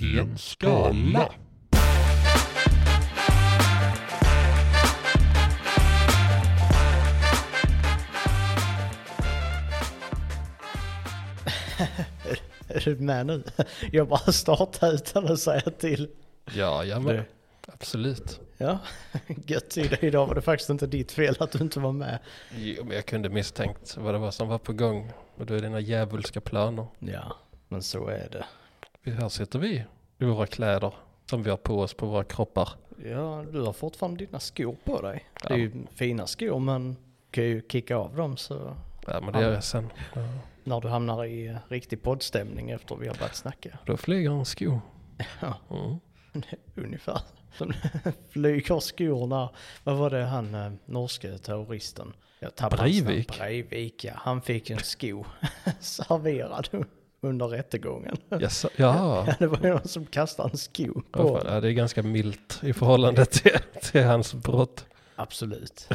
i en skala. Är du med nu? Jag bara startar utan att säga till. Ja, ja men Du. absolut. Ja, gött. Idag var det faktiskt inte ditt fel att du inte var med. Jo, men jag kunde misstänkt vad det var som var på gång. Och då är dina djävulska planer. Ja, men så är det. Här sitter vi i våra kläder som vi har på oss på våra kroppar. Ja, du har fortfarande dina skor på dig. Det är Ja. ju fina skor men du kan ju kicka av dem så Ja, men det gör jag sen. Ja, när du hamnar i riktig poddstämning efter vi har börjat snacka. då flyger en sko. Ja. Mm. Ungefär som flyger skorna. Vad var det han eh, norske terroristen? Jag. Breivik? Breivik ja. Han fick en sko serverad under rättegången. Yes, ja, det var ju någon som kastade en sko på ja, det är ganska milt i förhållande till, till hans brott. Absolut.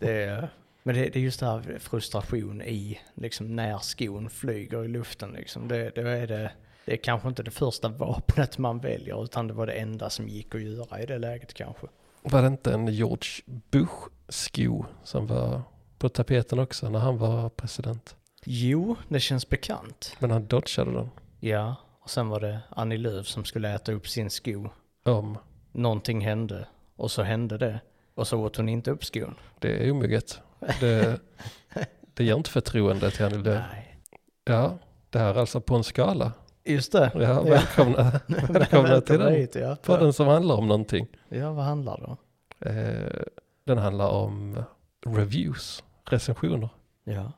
Det är, men det, det är just det här frustration i liksom när skon flyger i luften liksom. Det, det, är det, det är kanske inte det första vapnet man väljer utan det var det enda som gick att göra i det läget kanske. Var det inte en George Bush-sko som var på tapeten också när han var president? Jo, det känns bekant. Men han dodgade den. Ja, och sen var det Annie Lööf som skulle äta upp sin sko. Om. Någonting hände och så hände det. Och så åt hon inte upp skon. Det är omöjligt. Det, det ger inte förtroende till Annie Lööf. Nej. Ja, det här är alltså på en skala. Just det. Ja, välkomna, välkomna till den hit, ja. podden som handlar om någonting. Ja, vad handlar det om? Eh, den handlar om reviews, recensioner. Ja.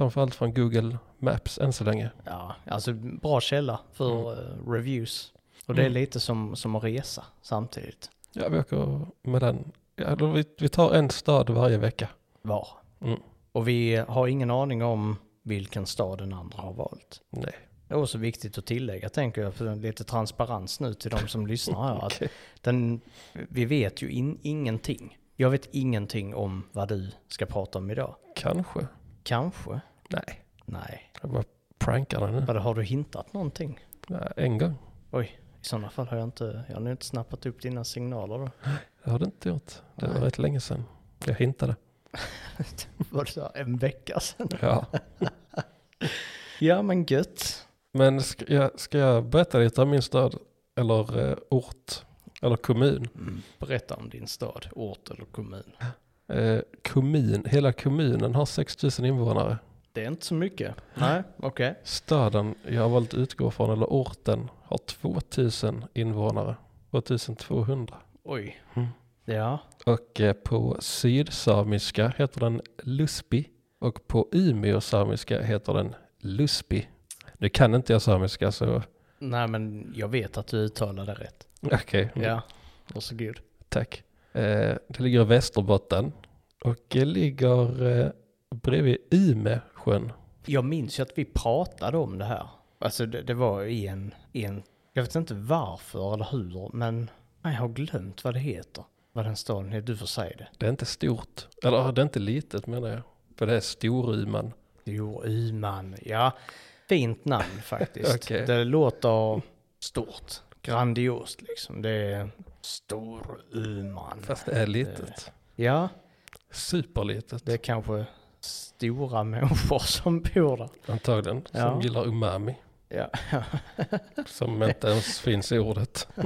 Framförallt från Google Maps än så länge. Ja, alltså bra källa för eh, reviews. Och det är Mm. lite som, som att resa samtidigt. Ja, vi åker med den. Ja, vi, vi tar en stad varje vecka. Var. Mm. Och vi har ingen aning om vilken stad den andra har valt. Nej. Det är också viktigt att tillägga, tänker jag, för lite transparens nu till de som lyssnar här. Att Okej. den, vi vet ju in, ingenting. Jag vet ingenting om vad du ska prata om idag. Kanske. Kanske? Nej. Nej. Jag bara prankar den nu. Vadå, har du hintat någonting? Nej, en gång. Oj, i sådana fall har jag inte, jag har nog inte snappat upp dina signaler då. Det har du inte gjort. Det var Nej. rätt länge sedan. Jag hintade. Var det så en vecka sedan? Ja. Ja men gött. Men ska jag, ska jag berätta lite om min stad? Eller eh, ort? Eller kommun? Berätta om din stad, ort eller kommun. Eh, kommun, hela kommunen har 6000 invånare. Det är inte så mycket. Nej, okej. Staden jag har valt att utgå från, eller orten, har 2000 invånare. 2200. Oj. Mm. Ja, Och eh, på sydsamiska heter den Lusby. Och på Umeå-samiska heter den Lusby. Nu kan inte jag samiska så nej men jag vet att du uttalade rätt. okej, mm, Ja, varsågod. tack. Eh, det ligger i Västerbotten och ligger eh, bredvid Umesjön. Jag minns ju att vi pratade om det här. Alltså det, det var i en, i en, jag vet inte varför eller hur, men jag har glömt vad det heter. Vad den staden heter, du får säga det. Det är inte stort, eller det är inte litet menar jag. För det är Storuman. Jo, Yman, ja. Fint namn faktiskt. Okej. Det låter stort, grandiost liksom. Det är Stor Yman. Fast det är litet. Ja, Superlitet. det är kanske stora människor som bor där. Antagligen. Som Ja. gillar umami. Ja, Som inte ens finns i ordet.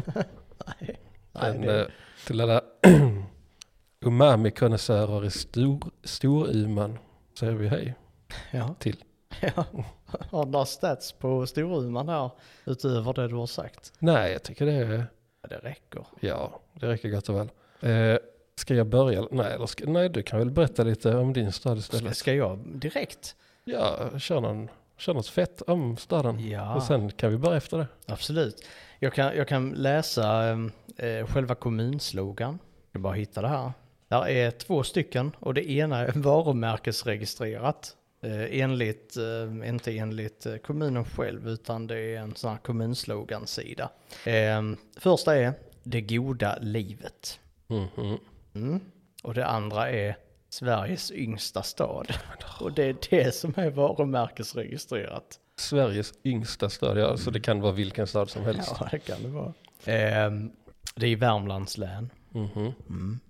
nej. Men Nej, det, eh, till alla umami-konnässörer i stor, Storuman säger vi hej ja. till. ja. Har du några stats på Storuman här utöver det du har sagt? Nej, jag tycker det är, det räcker. ja, det räcker gott och väl. Eh, ska jag börja? Nej, eller ska, nej, du kan väl berätta lite om din stad istället. ska jag direkt? Ja, kör, någon, kör något fett om staden. Ja. Och sen kan vi börja efter det. Absolut. Jag kan, jag kan läsa eh, själva kommunslogan. Jag bara hitta det här. Där är två stycken och det ena är varumärkesregistrerat. Eh, enligt, eh, inte enligt eh, kommunen själv utan det är en sån här kommunslogansida. Eh, första är Det goda livet. Mhm. Mm. Och det andra är Sveriges yngsta stad. Och det är det som är varumärkesregistrerat. Sveriges yngsta stad, ja, så det kan vara vilken stad som helst. Ja, det kan det vara. Ehm, det är i Värmlands län. Mhm. Mm.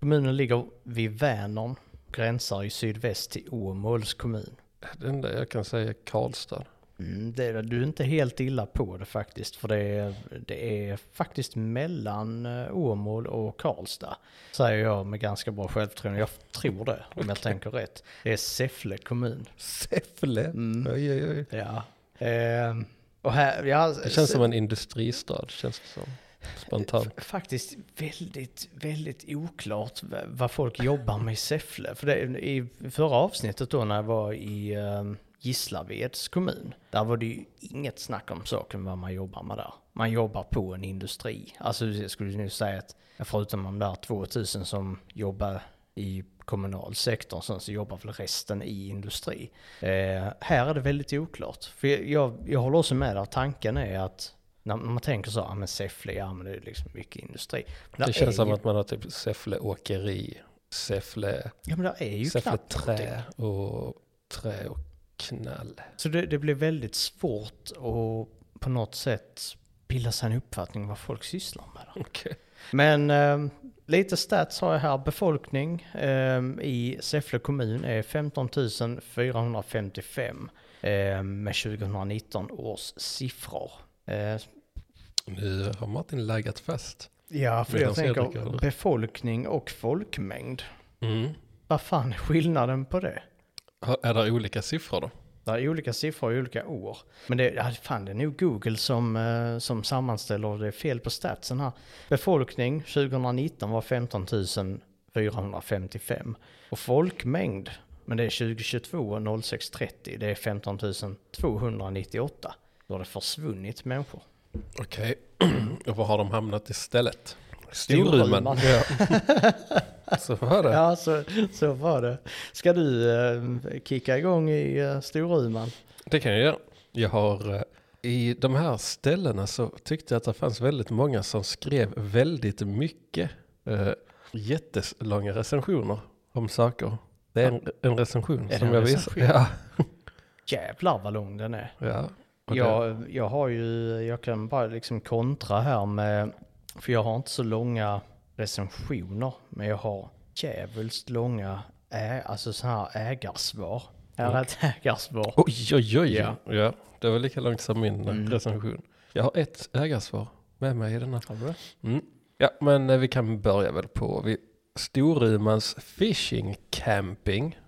Kommunen ligger vid Vänern, gränsar i sydväst till Åmåls kommun. Det enda jag kan säga är Karlstad. Mm, det, är- du är inte helt illa på det faktiskt, för det är, det är faktiskt mellan eh, Åmål och Karlstad, säger jag med ganska bra självförtroende. Jag tror det, om jag tänker rätt. Det är Säffle kommun. Säffle? Mm. Oj, oj, oj. Ja. Ehm, och här, ja, Det känns som en industristad, känns det som. Spontant. F- Faktiskt väldigt, väldigt oklart vad folk jobbar med i Säffle. För det, i förra avsnittet då när jag var i um, Gislaveds kommun, där var det ju inget snack om saken vad man jobbar med där. Man jobbar på en industri. Alltså jag skulle nu säga att förutom de där 2000 som jobbar i kommunal sektor så, så jobbar väl resten i industri. Eh, här är det väldigt oklart. För jag, jag, jag håller också med där, tanken är att när man tänker så, ja men Säffle, ja men det är liksom mycket industri. Men Det känns som ju, att man har typ Säffle åkeri, Säffle, Ja men är ju Säffle knappt någonting. trä och trä och knall. Så det, det blir väldigt svårt att på något sätt bilda sig en uppfattning vad folk sysslar med. Okej. Men eh, lite stats har jag här. Befolkning eh, i Säffle kommun är 15 455 eh, med 2019 års siffror. Eh, Nu har Martin laggat fast. ja, för jag tänker befolkning och folkmängd. Mm. Vad fan är skillnaden på det? Är det olika siffror då? Det är olika siffror i olika år. Men det, ja, fan, det är nog Google som, eh, som sammanställer det är fel på statsen här. Befolkning 2019 var 15 455. Och folkmängd, men det är 2022 0630, det är 15 298. Då har det försvunnit människor. Okej. och var har de hamnat istället? Storuman. Ja. Så var det. Ja, så, så var det. Ska du eh, kicka igång i eh, Storuman? Det kan jag göra. Jag har eh, i de här ställena så tyckte jag att det fanns väldigt många som skrev väldigt mycket eh, jättelånga recensioner om saker. Det är en, en recension Är som en jag visar. recension? Ja, Jävlar vad lång den är. ja. Och Jag, jag har ju, jag kan bara liksom kontra här med, för jag har inte så långa recensioner, men jag har djävulskt långa, ä, alltså så här ägarsvar. Här är ett ägarsvar. Oj, oj, oj. Ja. Ja. det var lika långt som min Mm. recension. Jag har ett ägarsvar med mig i denna. Har du det? Mm. Ja, men eh, vi kan börja väl på vi, Storumans Fishing Camping.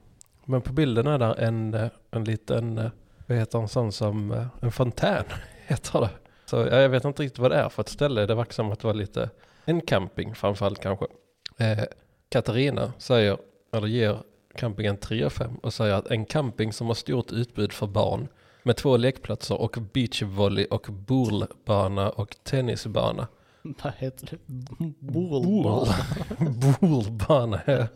Men på bilden är där en, eh, en liten, eh, vad heter en sån som, en fontän heter det. Så ja, jag vet inte riktigt vad det är för ett ställe. Det verkar som att det var lite en camping framförallt kanske. Eh, Katarina säger, eller ger campingen 3 av 5 och säger att en camping som har stort utbud för barn med två lekplatser och beachvolley och boulbana och tennisbana. Vad heter det? Boulbana. Boulbana. ja.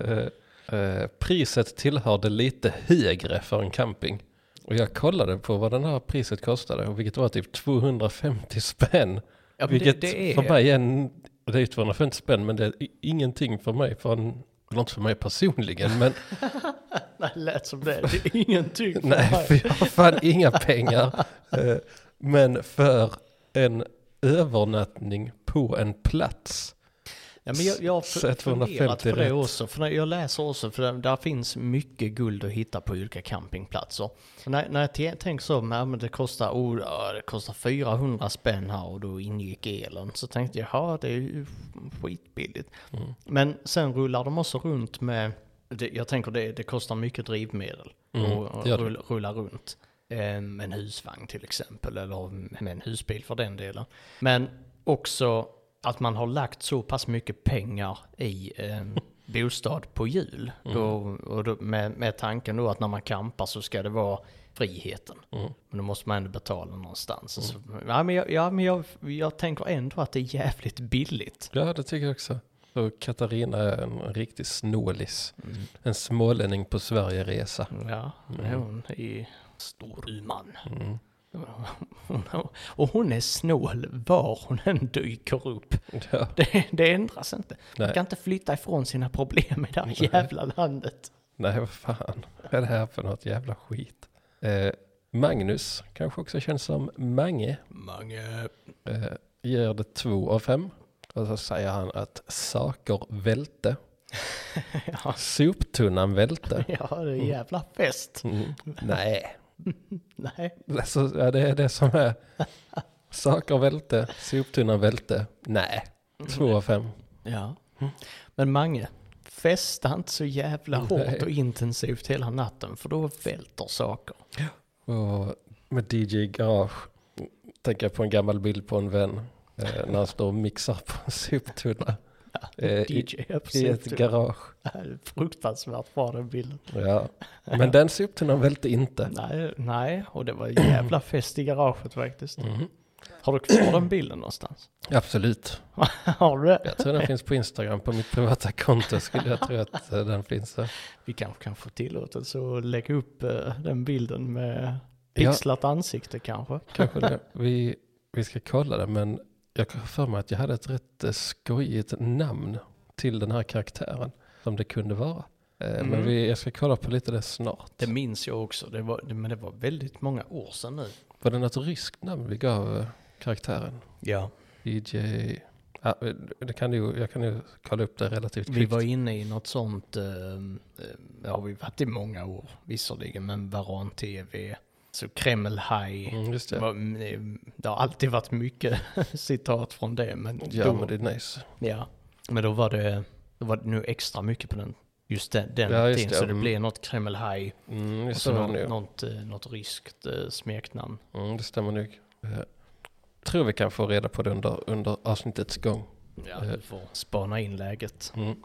Eh, eh, priset tillhörde lite högre för en camping. Och jag kollade på vad den här priset kostade, och vilket var typ 250 spänn. Ja, vilket det, det är, för mig är en, det är 250 spänn, men det är ingenting för mig, för en, eller inte för mig personligen, men Nej, det lät som det. Det är ingenting för nej, mig. för jag har fan inga pengar. Eh, men för en övernattning på en plats Ja, men jag, jag har Så f- funderat 250 på det rätt. också, för jag läser också, för där, finns mycket guld att hitta på olika campingplatser. När, när jag tänker så, men, det kostar, oh, det kostar 400 spänn här och då ingick elen, så tänkte jag, ja det är ju skitbilligt. Mm. Men sen rullar de också runt med, det, jag tänker det, det kostar mycket drivmedel Mm, det. rulla, rulla runt. Med en husvagn till exempel, eller med en husbil för den delen. Men också att man har lagt så pass mycket pengar i en bostad på jul. Mm. Då, och då, med, med tanken då att när man campar så ska det vara friheten. Mm. Men då måste man ändå betala någonstans. Så, ja, men, jag, ja, men jag, jag tänker ändå att det är jävligt billigt. Ja, det tycker jag också. Så Katarina är en riktig snålis. Mm. En smålänning på Sverigeresa. Ja, Mm. hon är Storuman. Mm. Och hon är snål var hon än dyker upp. Ja, Det, det ändras inte. Man nej, kan inte flytta ifrån sina problem i det här Nej. jävla landet. nej, vad fan är det här för något jävla skit? Eh, Magnus, kanske också känns som Mange, Mange. eh, ger det två av fem. Och så säger han att saker välte, ja. soptunnan välte. ja, det är jävla fest. Mm. Nej, Nej. alltså, ja, det är det som är. Saker välte, soptunnan välte. Nej, två av fem. Ja. Men Mange, festa inte så jävla hårt Nej. och intensivt hela natten för då välter saker. Och med DJ Garage tänker jag på en gammal bild på en vän. Eh, när han står och mixar på en soptunna. Eh, i, ett garage. Fruktansvärt bra den bilden. Ja. Men den soptunnan välte inte. Nej, nej, och det var jävla fest i garaget faktiskt. Mhm. Har du kvar den bilden någonstans? Absolut. Har du det? Jag tror den finns på Instagram på mitt privata konto skulle jag tro att eh, den finns där. Vi kanske kan få tillåtelse att lägga upp eh, den bilden med Ja. pixlat ansikte kanske. Kanske det. Vi, vi ska kolla det men jag har för mig att jag hade ett rätt eh, skojigt namn till den här karaktären som det kunde vara. Eh, Men Mm. vi, jag ska kolla på lite det snart. Det minns jag också, det var, men det var väldigt många år sedan nu. Var det något ryskt namn vi gav eh, karaktären? Ja, DJ... Ja, eh, det kan du, jag kan ju kolla upp det relativt vi kvickt. var inne i något sånt, det har vi varit i många år visserligen, men Varan TV, så Kreml High. Mm, just Det, mm, det har alltid varit mycket citat från det, men, Ja, då, men det är nice. ja, men då var det, då var det nu extra mycket på den, just den, den Ja, just tiden. det, Så det mm. blev något Kreml High Mm, och så något, det, nog. något, eh, något ryskt eh, smeknamn. mm, det stämmer nog. Eh, tror vi kan få reda på det under, under avsnittets gång. Ja, du får spana in läget. Mm.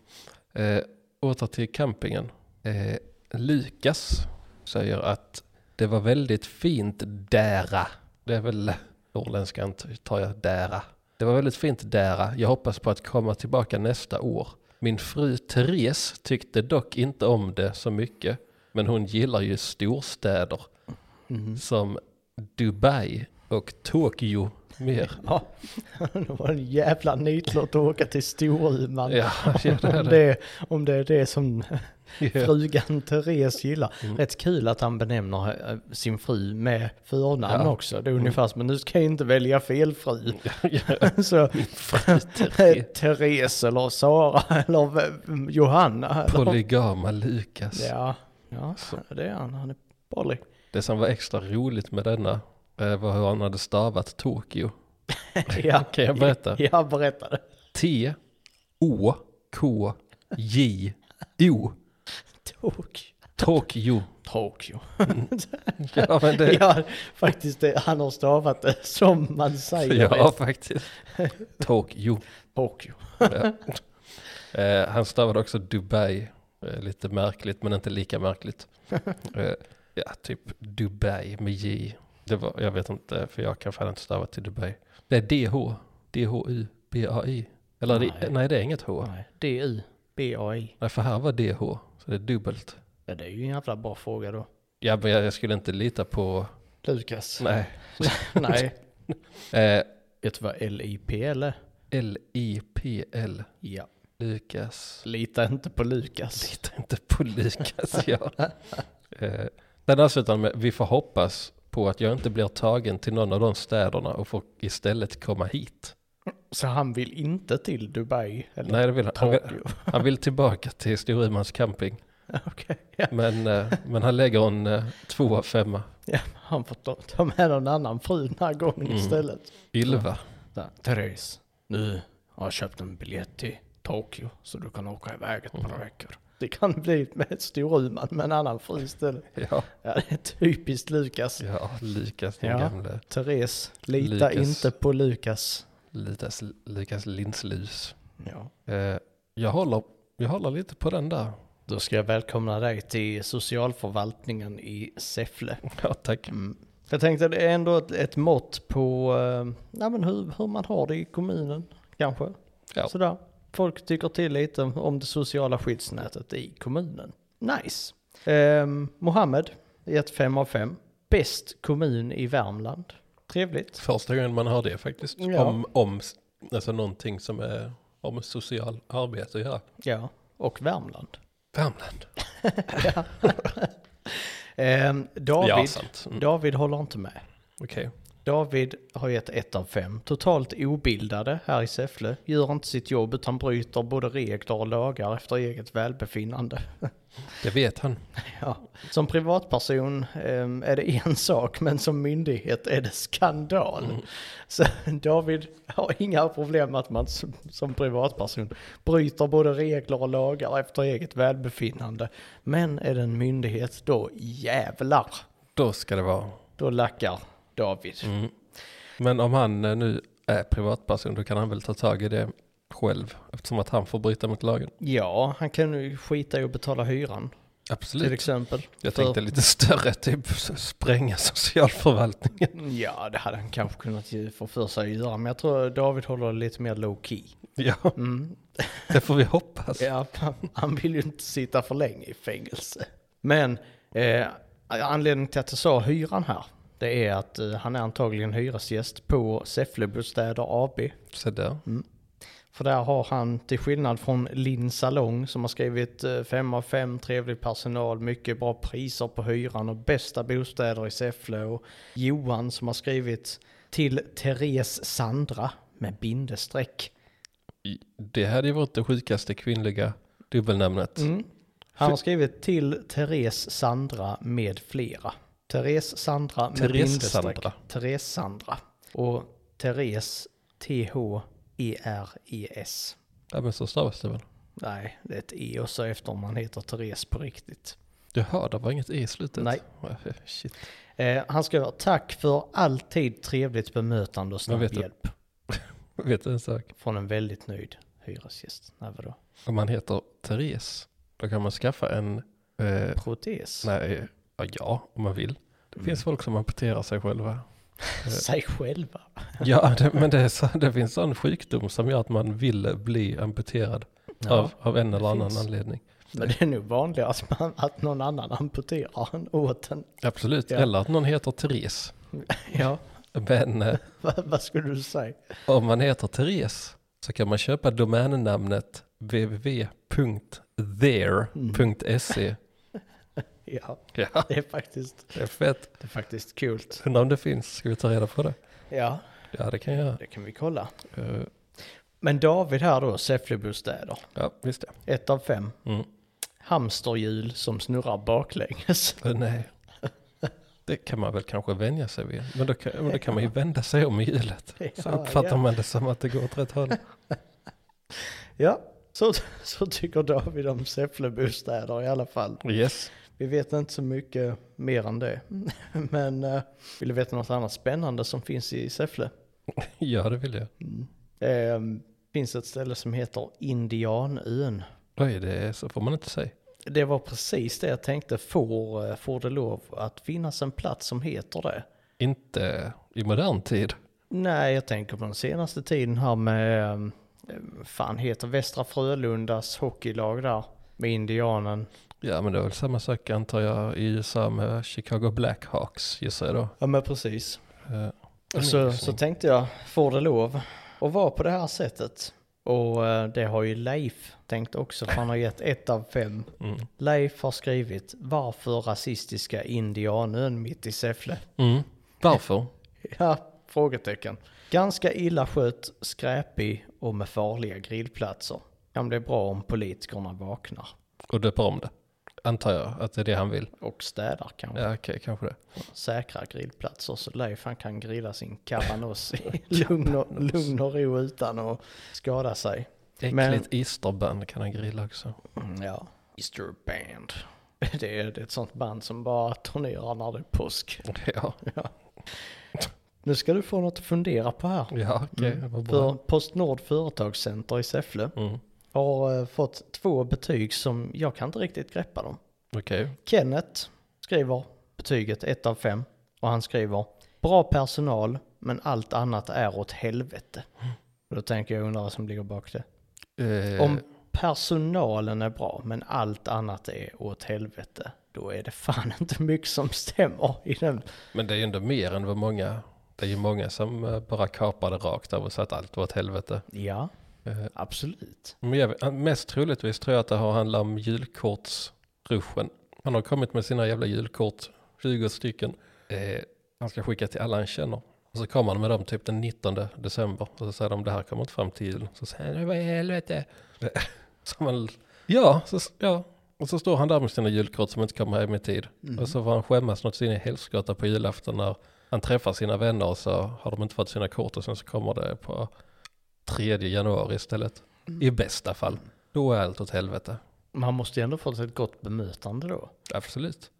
Eh, åter till campingen. Eh, Lukas säger att det var väldigt fint dära. Det är väl norrländskan tar jag dära. Det var väldigt fint dära. Jag hoppas på att komma tillbaka nästa år. Min fru Therese tyckte dock inte om det så mycket. Men hon gillar ju storstäder Mhm. som Dubai och Tokyo mer. Ja, det var en jävla nitlott att åka till Storuman. Ja, ja det om, det. om det är det som Ja. frugan Therese gillar. Mm. Rätt kul att han benämner eh, sin fru med förnamn Ja. också. Det är ungefär som, men nu ska jag inte välja fel fru. Så fru Therese. Eller Sara eller v- Johanna. Eller, Polygama Lukas. ja, ja, Så. det är han. Han är poly. Det som var extra roligt med denna eh, var hur han hade stavat Tokyo. ja, Kan jag berätta? jag berättade. T, O, K, J, O. Tokyo. Tokyo. Tokyo. Ja, men det, Ja, faktiskt det, han har stavat det som man säger ja rätt. faktiskt. Tokyo. Tokyo. Ja. Eh, han stavade också Dubai. Eh, lite märkligt men inte lika märkligt. Eh, ja, typ Dubai med J. Det var, jag vet inte, för jag kan fan inte stava till Dubai. Det är DH. D-H-U-B-A-I. Eller nej. Det, nej, det är inget H. Nej, D-U-B-A-I. Nej, för här var DH. Så det är dubbelt. Ja, det är ju en jävla bra fråga då. Ja, men jag, jag skulle inte lita på... Lukas. Nej. Nej. Eh, Vet du vad L-I-P-L är? L-I-P-L. Ja. Lukas. Lita inte på Lukas. Lita inte på Lukas, ja. eh, den avslutar med, vi får hoppas på att jag inte blir tagen till någon av de städerna och får istället komma hit. Så han vill inte till Dubai? Eller Nej, det vill han. Han vill, han vill tillbaka till Storumans camping. Okej. Ja. Men, eh, men han lägger en eh, två av femma. ja, han får ta, ta med någon annan fru den här gången Mm. istället. Ylva. Så, Therese, nu har jag köpt en biljett till Tokyo så du kan åka iväg ett par Mm. veckor. Det kan bli med ett Storuman med en annan fru istället. Ja, Ja, det är typiskt Lukas. ja Lukas den Ja. gamle. Therese, lita Lukas. inte på Lukas. Lukas, Lukas linslus. Ja. Eh, jag, håller, jag håller lite på den där. Då ska jag välkomna dig till socialförvaltningen i Säffle. Ja, tack. Mm. Jag tänkte det är ändå ett, ett mått på eh, men hur, hur man har det i kommunen kanske. Ja. Sådär. Folk tycker till lite om, det sociala skyddsnätet i kommunen. Nice. Um, Mohammed, gett 5 av 5. Bäst kommun i Värmland. Trevligt. Första gången man hör det faktiskt. Ja. Om, om alltså någonting som är om social arbete att göra. Ja, och Värmland. Värmland. Ehm, David, Ja. Mm. David håller inte med. Okej. David har gett ett av fem. Totalt obildade här i Säffle. Gör inte sitt jobb utan bryter både regler och lagar efter eget välbefinnande. Det vet han. Ja. Som privatperson ehm, är det en sak men som myndighet är det skandal. Mm. Så David har inga problem med att man som, som privatperson bryter både regler och lagar efter eget välbefinnande. Men är det en myndighet då jävlar, Då ska det vara. då lackar David. Mm. Men om han eh, nu är privatperson då kan han väl ta tag i det själv eftersom att han får bryta mot lagen. Ja, han kan ju skita i att betala hyran till Absolut. exempel. Jag För- tänkte lite större, typ spränga socialförvaltningen. Ja, det hade han kanske kunnat få för sig att göra, men jag tror David håller lite mer low key. Ja, Mm. det får vi hoppas. Ja, han vill ju inte sitta för länge i fängelse. Men eh, anledningen till att jag sa hyran här, det är att eh, han är antagligen hyresgäst på Säfflebostäder AB. Så där. För där har han, till skillnad från Linn Salong som har skrivit 5 av 5, trevlig personal, mycket bra priser på hyran och bästa bostäder i Säffle. Och Johan som har skrivit till Therese Sandra med bindestreck. Det hade ju varit det sjukaste kvinnliga dubbelnamnet. Mm. Han har skrivit till Therese Sandra med flera. Therese Sandra med Therese. Sandra. Therese Sandra. Och Therese T-H-E-R-E-S. Ja men så stavas det väl? Nej, det är ett E och så efter om man heter Therese på riktigt. Jaha, det var inget e i slutet? Nej. Shit. Eh, han skriver tack för alltid trevligt bemötande och snabb vet du- hjälp. Vet du en sak? Från en väldigt nöjd hyresgäst. Nej, vadå? Om man heter Therese, då kan man skaffa en, eh, Protes? nej, ja, ja om man vill. Det finns folk som amputerar sig själva. Säg själva. Ja, det, men det, är så, det finns sån sjukdom som gör att man vill bli amputerad av, av en eller annan finns. anledning. Men det är nog vanligare att, man, att någon annan amputerar en åt en. Absolut, Ja. eller att någon heter Therese. Ja, Men eh, vad, vad skulle du säga? om man heter Therese så kan man köpa domännamnet www.there.se. Ja, Ja, det är faktiskt, det är fett. det är faktiskt kul. Undrar om det finns, ska vi ta reda på det? Ja, Ja, det kan jag göra. det kan vi kolla. Eh, Men David här då, Säfflebostäder. Ja, visst det. Ett av fem. Mm. Hamsterhjul som snurrar baklänges. Eh, Nej. Det kan man väl kanske vänja sig vid. Men då kan, men då kan man ju vända sig om i hjulet. Så Ja, uppfattar ja. man det som att det går åt rätt håll. Ja, så, så tycker David om Säfflebostäder i alla fall. Yes. Vi vet inte så mycket mer än det. Men uh, vill du veta något annat spännande som finns i Säffle? Ja, det vill jag. Eh, finns ett ställe som heter Indianön. Oj, det är, så får man inte säga. Det var precis det jag tänkte, får, eh, får det lov att finnas en plats som heter det? Inte i modern tid. Nej, jag tänker på den senaste tiden här med, eh, fan heter Västra Frölundas hockeylag där, med Indianen. Ja, men det är väl samma sak antar jag i USA med Chicago Blackhawks gissar jag då. Ja men precis. Och så, så tänkte jag, får det lov att vara på det här sättet? Och eh, det har ju Leif tänkt också, för han har gett ett av fem. Mm. Leif har skrivit, varför rasistiska indianön mitt i Säffle? Mm. Varför? Ja, frågetecken. Ganska illa skött, skräpig och med farliga grillplatser. Kan bli bra om politikerna vaknar. Och döper om det. Antar jag att det är det han vill. Och städar kanske. Ja, okej, kanske det. Säkra grillplatser så Leif han kan grilla sin cabanos i lugn och, lugn och ro utan att skada sig. Äckligt Men- Easterband kan han grilla också. Mm, ja. Easter Band. Det är, det är ett sånt band som bara turnerar när det är påsk. Ja, Nu ska du få något att fundera på här. ja okej, Mm. För. Postnord Företagscenter i Säffle Mm. Har eh, fått två betyg som jag kan inte riktigt greppa dem. Okej, Kenneth skriver betyget 1 av 5 och han skriver bra personal men allt annat är åt helvete. Och då tänker jag undra vad som ligger bak det. Eh, Om personalen är bra men allt annat är åt helvete då är det fan inte mycket som stämmer i den. Men det är ju ändå mer än vad många, det är ju många som eh, bara kapade rakt av och sa att allt var ett helvete. Ja, Eh, absolut. Men jag, mest troligtvis tror jag att det har handlat om julkortsruschen. Han har kommit med sina jävla julkort, 20 stycken. Eh, han ska skicka till alla han känner. Och så kommer han med dem typ den 19 december. Och så säger de det här kommer inte fram till jul. Så säger han vad i helvete. Så man, ja, så, ja. Och så står han där med sina julkort som inte kommer hem i tid. Mm. Och så får han skämmas något sin i helskotta på julafton när han träffar sina vänner och så har de inte fått sina kort och sen så kommer det på 3 januari istället. I bästa fall. Då är allt åt helvete. Man måste ju ändå fått ett gott bemötande då. Absolut.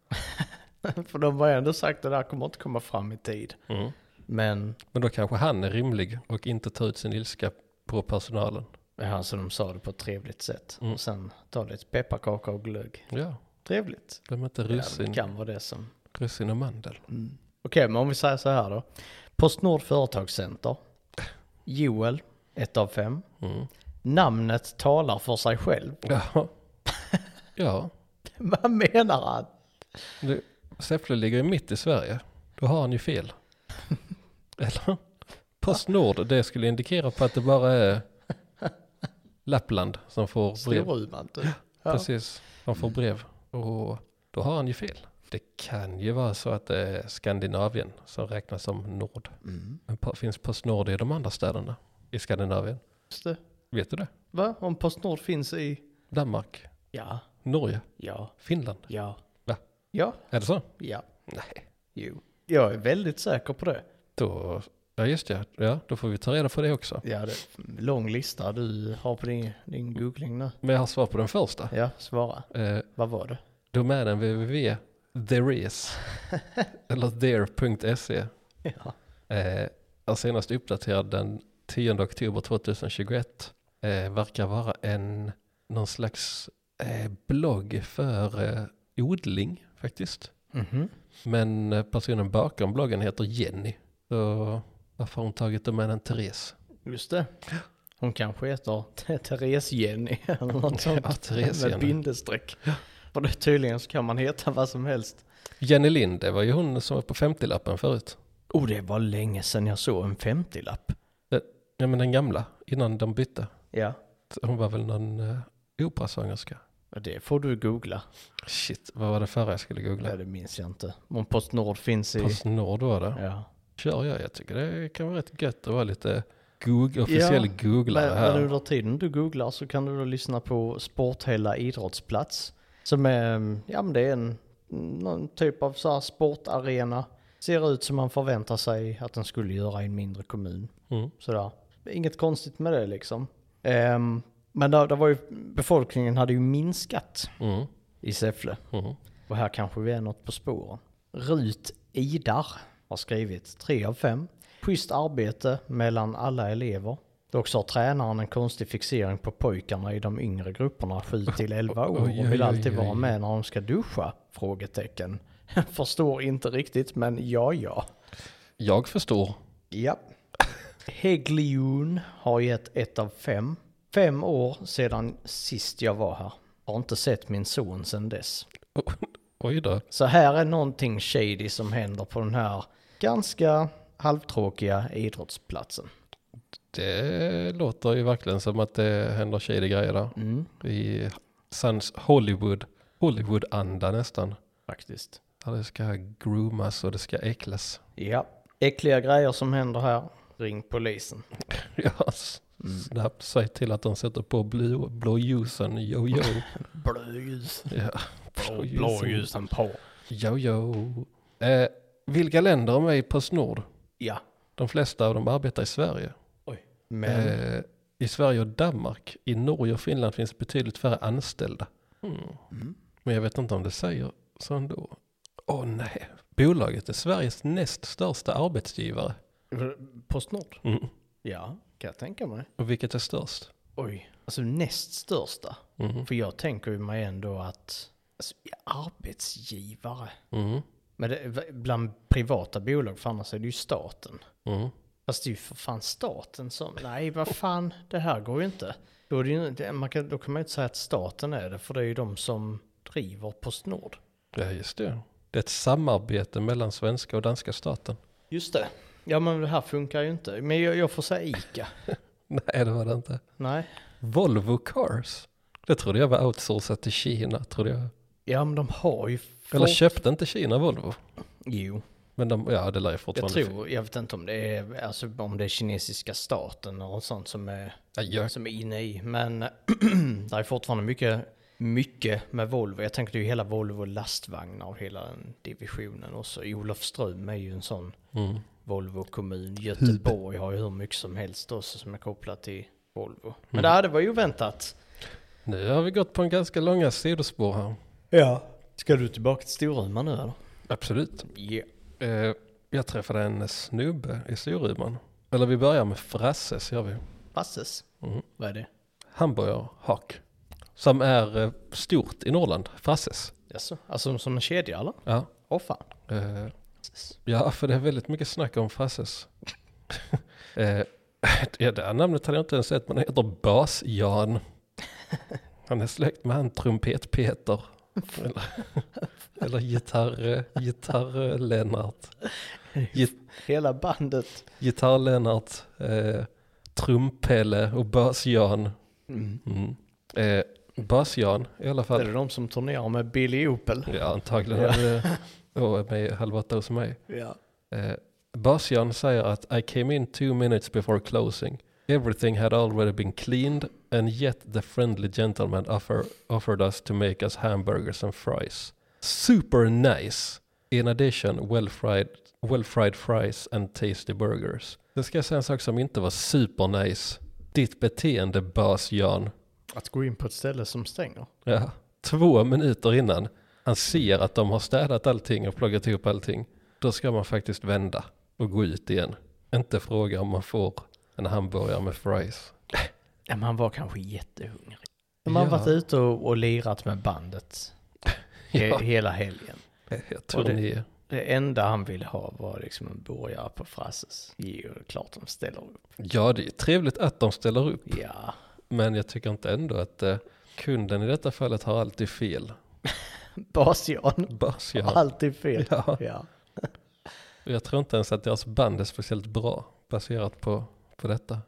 För de har ju ändå sagt att det där kommer inte komma fram i tid. Mm. Men, Men då kanske han är rimlig och inte tar ut sin ilska på personalen. ja, så de sa det på ett trevligt sätt. Mm. Och sen tar lite pepparkaka och glögg. Ja, Trevligt. glöm inte Ja, det russin, kan vara det som... russin och mandel. Okej, men om vi säger så här då. Postnord Företagscenter. Joel, 1 av 5. Mm. Namnet talar för sig själv. Ja. ja, Vad menar han? du, Säffle ligger ju mitt i Sverige. Då har han ju fel. Eller? Postnord, det skulle indikera på att det bara är Lappland som får brev. Storuman typ. Ja. Precis, han får brev. Och då har han ju fel. Det kan ju vara så att det är Skandinavien som räknas som Nord. Mm. Men finns Postnord i de andra städerna i Skandinavien? Just det. Vet du det? Va? Om Postnord finns i... Danmark, Ja, Norge, ja, Finland. ja. Va? Ja, Är det så? ja, Nej. jo. Jag är väldigt säker på det. Då, ja just det, ja, då får vi ta reda på det också. Ja, det är en lång lista du har på din, din googling nu. Men jag har svar på den första. Ja, svara. Eh, Vad var det? domänen www.thereis eller there.se Ja. eh, är senast uppdaterad den 10 oktober 2021. Eh, verkar vara en någon slags eh, blogg för eh, odling faktiskt. Mhm. Men eh, personen bakom bloggen heter Jenny. Så varför har hon tagit domänen Therese? Just det. Hon kanske heter Therese-Jenny eller något sånt. Ja, Therese med bindestreck. För det, tydligen så kan man heta vad som helst. Jenny Lind, det var ju hon som var på 50-lappen förut. Oh, det var länge sedan jag såg en 50-lapp. Ja men den gamla, innan de bytte. Ja. Hon var väl någon uh, operasångerska. Det får du googla. Shit, vad var det förra jag skulle googla? Ja, det minns jag inte. Om Postnord finns i... Postnord var det. Ja. Kör jag, jag tycker det kan vara rätt gött att vara lite goog, officiell Ja, googlare Men, här. men under tiden du googlar så kan du då lyssna på Sporthälla idrottsplats. Som är, ja men det är en någon typ av så sportarena. Ser ut som man förväntar sig att den skulle göra i en mindre kommun. Mm. Sådär. Inget konstigt med det liksom. Ehm, men där, där var ju, befolkningen hade ju minskat Mm. i Säffle. Mm. Och här kanske vi är något på spåren. Rut Idar har skrivit 3 av 5. Schysst arbete mellan alla elever. Dock så har tränaren en konstig fixering på pojkarna i de yngre grupperna 7 till 11 år och vill alltid vara med när de ska duscha? Frågetecken. Förstår inte riktigt men ja ja. Jag förstår. Ja. Hägglion har gett 1 av 5. Fem år sedan sist jag var här. Har inte sett min son sedan dess. Oj då. Så här är någonting shady som händer på den här ganska halvtråkiga idrottsplatsen. Det låter ju verkligen som att det händer shady grejer där. Mm, I sans Hollywood, Hollywood-anda nästan. faktiskt. Där det ska groomas och det ska äcklas. Ja, äckliga grejer som händer här. Ring polisen. Ja, s- snabbt säg till att de sätter på blå, blåljusen, yo yo. Blåljus. ja, blåljusen. Blåljusen på. Yo yo. Eh, vilka länder är med i Postnord? Ja. De flesta av dem arbetar i Sverige. Oj. Men, Eh, I Sverige och Danmark, i Norge och Finland finns betydligt färre anställda. Mm. Mm. Men jag vet inte om det säger så ändå. Åh nej, bolaget är Sveriges näst största arbetsgivare. Postnord? Mm. Ja, kan jag tänka mig. Och vilket är störst? Oj. Alltså näst största. Mm. För jag tänker ju mig ändå att alltså, arbetsgivare. Mm. Men det, bland privata bolag, för annars är det ju staten. Mm. Fast det är ju för fan staten som, nej vad fan, det här går ju inte. Då, är det ju, det- man kan, då kan man ju inte säga att staten är det, för det är ju de som driver Postnord. Ja, just det. Det är ett samarbete mellan svenska och danska staten. Just det. Ja men det här funkar ju inte. Men jag, jag får säga ICA. Nej, det var det inte. Nej. Volvo Cars. Det trodde jag var outsourcat till Kina, trodde jag. Ja, men de har ju... Eller fått- köpte inte Kina Volvo? Jo, Men de, ja det lär ju jag fortfarande... tror, jag vet inte om det är, alltså om det är kinesiska staten och sånt som är, Ja, jag, som är inne i. Men det är fortfarande mycket, mycket med Volvo. Jag tänker det är ju hela Volvo lastvagnar och hela den divisionen också. Olofström är ju en sån mm. Volvo kommun. Göteborg har ju hur mycket som helst också som är kopplat till Volvo. Men Mm. det här, det var ju oväntat. Nu har vi gått på en ganska långa sidospår här. Ja. Ska du tillbaka till Storuman nu eller? Absolut. Ja. Eh, jag träffade en snubbe i Storuman. Eller vi börjar med Frasses gör vi. Passes. Mm. Vad är det? Hamburgerhak. Som är eh, stort i Norrland. Frasses. Jaså? Alltså som en kedja eller? Ja. Åh fan. Eh, ja, för det är väldigt mycket snack om Frasses. eh, ja, det här namnet hade jag inte ens sett, men han heter Bas-Jan. Han är släkt med han Trumpet-Peter. Eller, eller gitarr, gitarr-Lennart. Git, Hela bandet. Gitarr-Lennart, eh, Trumpelle och Bas-Jan. Mm. Mm. Eh, Bas-Jan i alla Är fall. det de som turnerar med Billy Opel? Ja, antagligen. Ja. Och med halv åtta hos mig. Ja. Eh, Bas-Jan säger att I came in two minutes before closing. Everything had already been cleaned and yet the friendly gentleman offer, offered us to make us hamburgers and fries. Super nice! In addition, well fried, well fried fries and tasty burgers. Det ska jag säga en sak som inte var super nice. Ditt beteende Bas-Jan. Att gå in på ett ställe som stänger. Ja, två minuter innan han ser att de har städat allting och plockat ihop allting. Då ska man faktiskt vända och gå ut igen. Inte fråga om man får en hamburgare med fries. Ja, men han var kanske jättehungrig. De har Ja. varit ute och, och lirat med bandet he, Ja, hela helgen. jag tror det- ni... Det enda han ville ha var liksom en burgare på Frasses. Det är klart de ställer upp. Ja, det är trevligt att de ställer upp. Ja, Men jag tycker inte ändå att eh, kunden i detta fallet har alltid fel. Bas-Jan alltid fel. Ja. Ja. Jag tror inte ens att deras band är speciellt bra baserat på, på detta.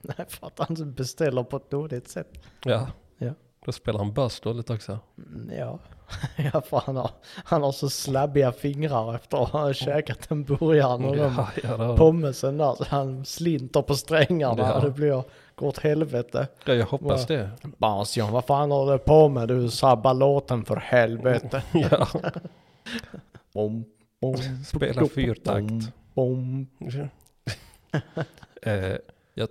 Nej, för att han beställer på ett dåligt sätt. Ja. Ja. Då spelar han bas dåligt också. Mm, Ja, ja för han har, han har så slabbiga fingrar efter att ha käkat en burgare och Ja, ja, pommesen där. Så han slinter på strängarna Ja. och det blir går åt helvete. ja, jag hoppas det. Bas-Jan, vad fan har du på med? Du sabbar låten för helvete. Ja, Bom, bom, spela fyrtakt. bom. Eh, jag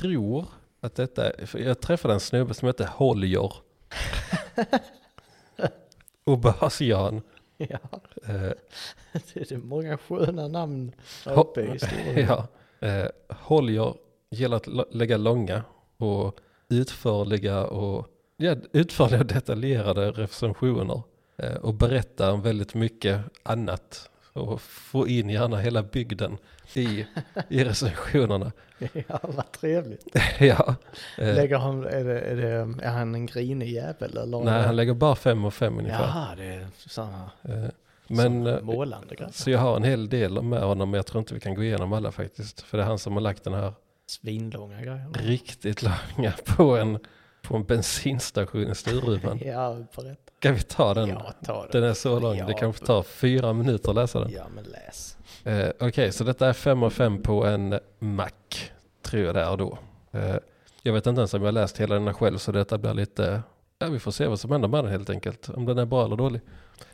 tror att detta jag träffade en snubbe som hette Holger. Och Bas-Jan. Ja, Eh, det är många sköna namn uppe i historien. ja, eh, Holger gillar att lägga långa och utförliga och ja, utförliga och detaljerade recensioner. Eh, och berätta om väldigt mycket annat. Och få in gärna hela bygden i, i recensionerna. Ja, vad trevligt. ja. Eh, Lägger han, är, det, är, det, är han en grinig jävel eller? nej, han lägger bara fem och fem ungefär. Jaha, det är sådana Eh, men eh, målande grejer. så jag har en hel del med honom men jag tror inte vi kan gå igenom alla faktiskt. För det är han som har lagt den här Svinlånga grejer. riktigt långa på en, på en bensinstation i Storuman. Ja, berätta. Ska vi ta den? Ja, ta det. Den är så lång, det Ja. kanske tar fyra minuter att läsa den. Ja, men läs. Eh, Okej, så detta är fem och fem på en Mac, tror jag det är då. Eh, jag vet inte ens om jag har läst hela den här själv, så detta blir lite, ja vi får se vad som händer med den helt enkelt. Om den är bra eller dålig.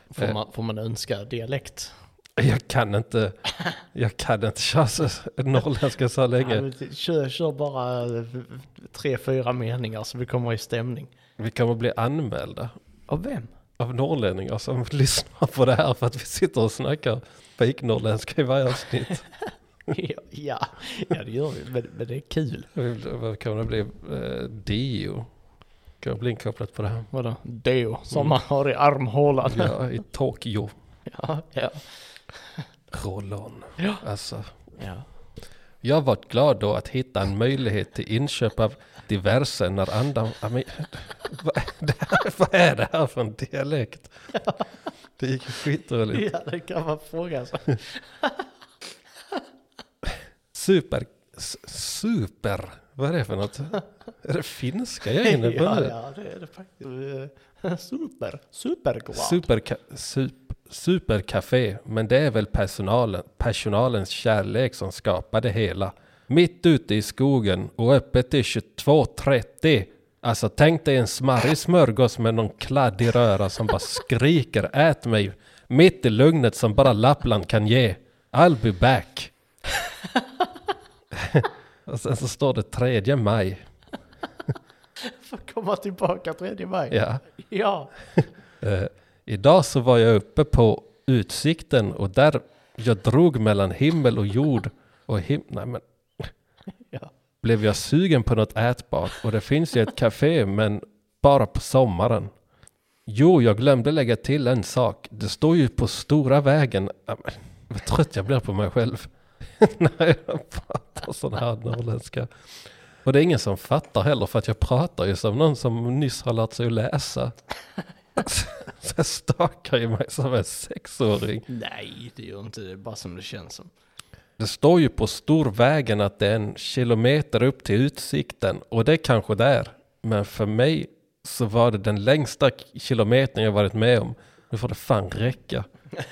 Får, Eh. man, får man önska dialekt? Jag kan inte, jag kan inte köra så norrländska så länge. t- kör, kör bara eh, tre, fyra meningar så vi kommer i stämning. Vi kommer bli anmälda Av vem? av norrlänningar som lyssnar på det här för att vi sitter och snackar fejknorrländska i varje avsnitt. ja, ja, det gör vi. Men, men det är kul. Vad kommer det bli? Eh, DO. Kan bli inkopplat på det här. Vadå? Deo som Mm. man har i armhålan. Ja, i Tokyo. ja. ja. Roll on. Ja. Alltså, ja. Jag varit glad då att hitta en möjlighet till inköp av diverse när andan... Men, vad, är det här, vad är det här för en dialekt? Det gick ju skitroligt. ja, det kan man fråga sig. Super, Super, vad är det för något? Är det finska jag är inne på ja, nu? ja, det är det faktiskt. Super, superglad. Superka, sup, supercafé, men det är väl personalen, personalens kärlek som skapar det hela. Mitt ute i skogen och öppet till 22.30. Alltså tänk dig en smarrig smörgås med någon kladdig röra som bara skriker ät mig. Mitt i lugnet som bara Lappland kan ge. I'll be back. och sen så står det 3 maj. Får komma tillbaka 3 maj. Ja. Ja. Eh, idag så var jag uppe på utsikten och där jag drog mellan himmel och jord och him nej, men ja. blev jag sugen på något ätbart och det finns ju ett café men bara på sommaren. Jo, jag glömde lägga till en sak. Det står ju på stora vägen. Vad trött jag blir på mig själv. När jag pratar sån här norrländska. Och det är ingen som fattar heller för att jag pratar ju som någon som nyss har lärt sig att läsa. Så jag stakar ju mig som en sexåring. Nej, det gör inte det. Bara som det känns som. Det står ju på storvägen att det är en kilometer upp till utsikten och det kanske det är. Men för mig så var det den längsta kilometern jag varit med om. Nu får det fan räcka.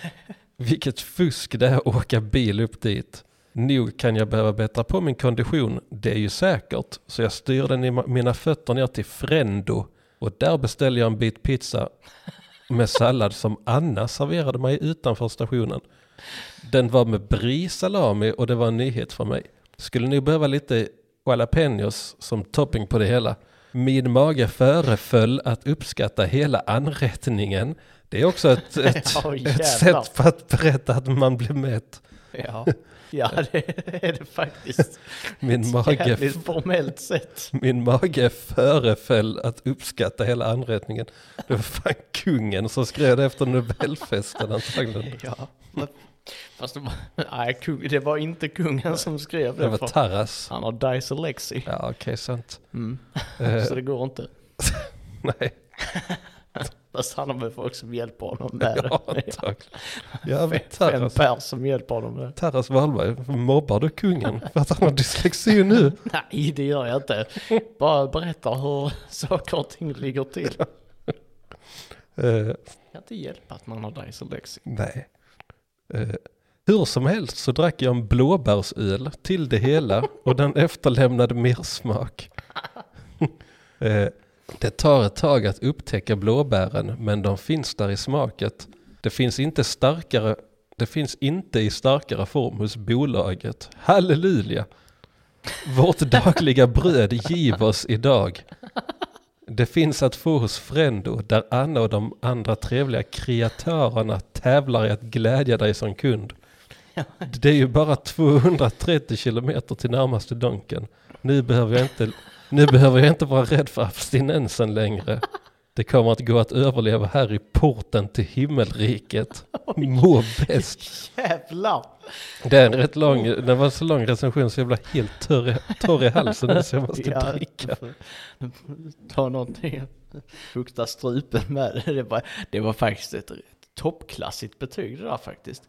Vilket fusk det är att åka bil upp dit. Nog kan jag behöva bättra på min kondition, det är ju säkert. Så jag styr den i mina fötter ner till Frendo och där beställer jag en bit pizza med sallad som Anna serverade mig utanför stationen. Den var med brie salami och det var en nyhet för mig. Skulle nog behöva lite jalapenos som topping på det hela. Min mage föreföll att uppskatta hela anrättningen. Det är också ett, ett, Ja, ett sätt på att berätta att man blir mätt. Ja, ja det är det faktiskt. Min mage, formellt sett. min mage föreföll att uppskatta hela anrättningen. Det var fan kungen som skrev det efter Nobelfesten antagligen. Ja. men- Fast det var, nej, det var inte kungen som skrev det. Det var för Taras. han har dyslexi. Ja, okej, sant. Mm. Eh, Så det går inte. nej, Fast han har väl folk som hjälper honom med ja, det. antagligen. Ja, Fem, pers som hjälper honom med det. Taras Wahlberg, mobbar du kungen för att han har dyslexi nu? Nej, det gör jag inte. Bara berätta hur saker och ting ligger till. Eh, Jag kan inte hjälpa att man har dyslexi. nej. Eh, hur som helst så drack jag en blåbärsöl till det hela och den efterlämnade mer smak. eh, det tar ett tag att upptäcka blåbären men de finns där i smaket. Det finns inte starkare det finns inte i starkare form hos bolaget. Halleluja! Vårt dagliga bröd giv oss idag. Det finns att få hos Frendo där Anna och de andra trevliga kreatörerna tävlar i att glädja dig som kund. Det är ju bara 230 kilometer till närmaste Donken. Nu behöver jag inte, nu behöver jag inte vara rädd för abstinensen längre. Det kommer att gå att överleva här i porten till himmelriket. Må bäst. Jävlar! Det är en rätt lång, det var en så lång recension så jag blev helt torr, i- torr i halsen nu så jag måste Ja, dricka. Ta någonting, fukta strupen med det. Det var, det var faktiskt ett toppklassigt betyg det där faktiskt.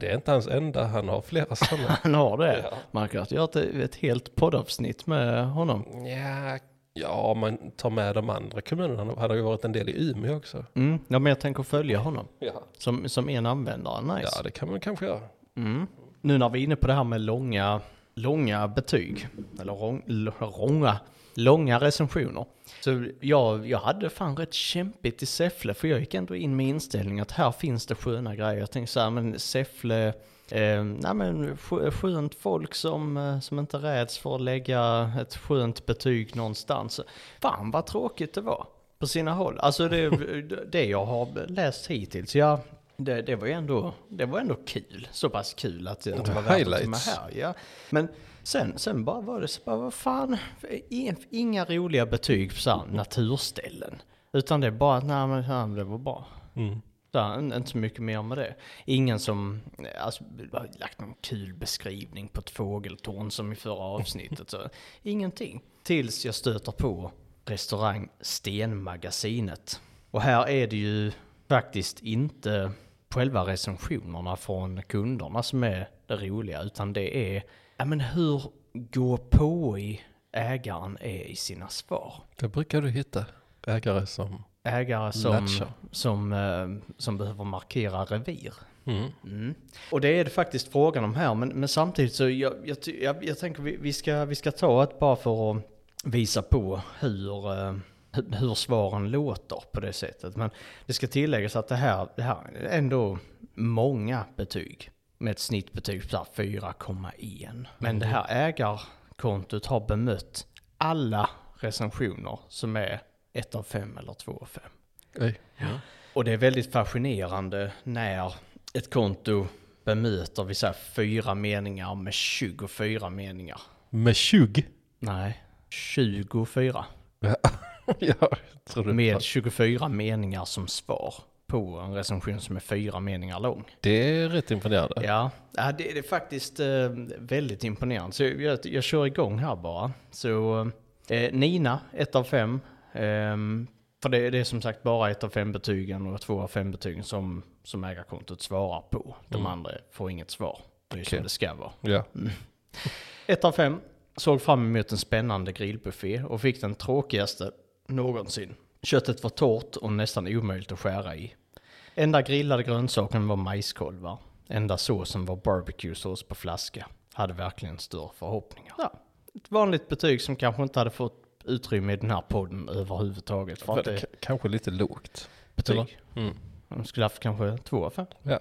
Det är inte hans enda, han har flera sådana. Han har det. Ja. Man kan göra ett, ett helt poddavsnitt med honom. Ja, ja, man tar med de andra kommunerna. Han hade ju varit en del i Umeå också. Mm. Ja, men jag tänker följa honom Ja, som, som en användare. Nice. ja det kan man kanske göra. Mm. Nu när vi är inne på det här med långa, långa betyg, eller lång, långa, långa recensioner. Så jag, jag hade fan rätt kämpigt i Säffle, för jag gick ändå in med inställning att här finns det sköna grejer. Jag tänkte så här, men Säffle, eh, nej men skö- skönt folk som, eh, som inte räds för att lägga ett skönt betyg någonstans. Fan vad tråkigt det var på sina håll. Alltså det, det jag har läst hittills, ja, det, det var ju ändå, det var ändå kul. Så pass kul att, det var värt att med Highlights. här. Ja. Men sen, sen bara var det så bara, vad fan, inga roliga betyg på så naturställen. Utan det är bara att, nej men det var bra. Mm. In- inte så mycket mer med det. Ingen som alltså, lagt någon kul beskrivning på ett fågeltorn som i förra avsnittet. Så, ingenting. Tills jag stöter på restaurang Stenmagasinet. Och här är det ju faktiskt inte själva recensionerna från kunderna som är det roliga, utan det är ja, men hur gå på i ägaren är i sina svar. Det brukar du hitta ägare som Ägare som, latchar. som, eh, som behöver markera revir. Mm. Mm. Och det är det faktiskt frågan om här, men, men samtidigt så jag, jag, jag, jag tänker vi, vi, ska, vi ska ta ett bara för att visa på hur, eh, hur- hur svaren låter på det sättet. Men det ska tilläggas att det här, det här är ändå många betyg med ett snittbetyg på så här 4,1. Men det här ägarkontot har bemött alla recensioner som är 1 av 5 eller 2 av 5. Oj. Och det är väldigt fascinerande när ett konto bemöter vi säger fyra meningar med 24 meningar. Med 20? Nej, 24. ja. Med 24 meningar som svar på en recension som är fyra meningar lång. Det är rätt imponerande. Ja, ja det, är faktiskt eh, väldigt imponerande. Så jag, jag kör igång här bara. Så eh, Nina, 1 av 5. Ehm, för det, det är som sagt bara 1 av 5 betygen och 2 av 5 betygen som, som ägarkontot svarar på. De Mm. andra får inget svar. Det är Okej. som det ska vara. Ja. 1 av 5. Såg fram emot en spännande grillbuffé och fick den tråkigaste någonsin. Köttet var torrt och nästan omöjligt att skära i. Enda grillade grönsaken var majskolvar. Enda såsen var barbecuesås på flaska. Hade verkligen större förhoppningar. Ja, ett vanligt betyg som kanske inte hade fått utrymme i den här podden överhuvudtaget. För att det Kanske lite lågt. betyg. Mm. De skulle haft kanske 2 av 5. Ja.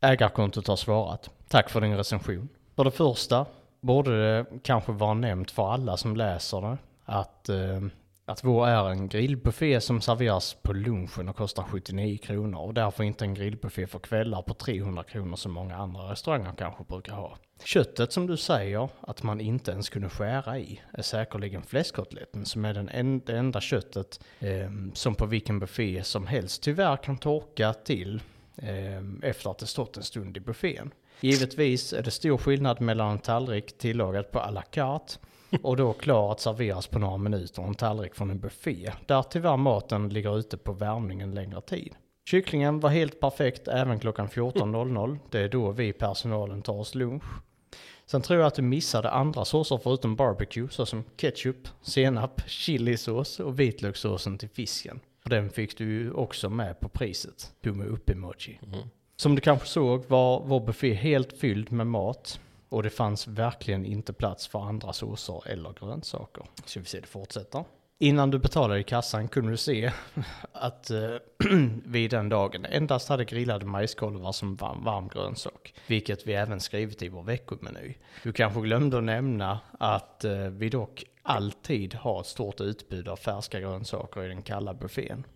Ägarkontot har svarat. Tack för din recension. För det första borde det kanske vara nämnt för alla som läser det att, eh, att vår är en grillbuffé som serveras på lunchen och kostar 79 kronor och därför inte en grillbuffé för kvällar på 300 kronor som många andra restauranger kanske brukar ha. Köttet som du säger att man inte ens kunde skära i är säkerligen fläskkotletten som är den en, det enda köttet eh, som på vilken buffé som helst tyvärr kan torka till eh, efter att det stått en stund i buffén. Givetvis är det stor skillnad mellan en tallrik tillagad på à la carte och då klar att serveras på några minuter och en tallrik från en buffé där tyvärr maten ligger ute på värmning en längre tid. Kycklingen var helt perfekt även klockan 14.00. Det är då vi personalen tar oss lunch. Sen tror jag att du missade andra såser förutom barbecue såsom ketchup, senap, chilisås och vitlökssåsen till fisken. Och den fick du ju också med på priset. Tumme upp-emoji. Mm. Som du kanske såg var vår buffé helt fylld med mat. Och det fanns verkligen inte plats för andra såser eller grönsaker. Så vi se det fortsätter. Innan du betalade i kassan kunde du se att eh, vi den dagen endast hade grillade majskolvar som varm, varm grönsak. Vilket vi även skrivit i vår veckomeny. Du kanske glömde att nämna att eh, vi dock alltid har ett stort utbud av färska grönsaker i den kalla buffén.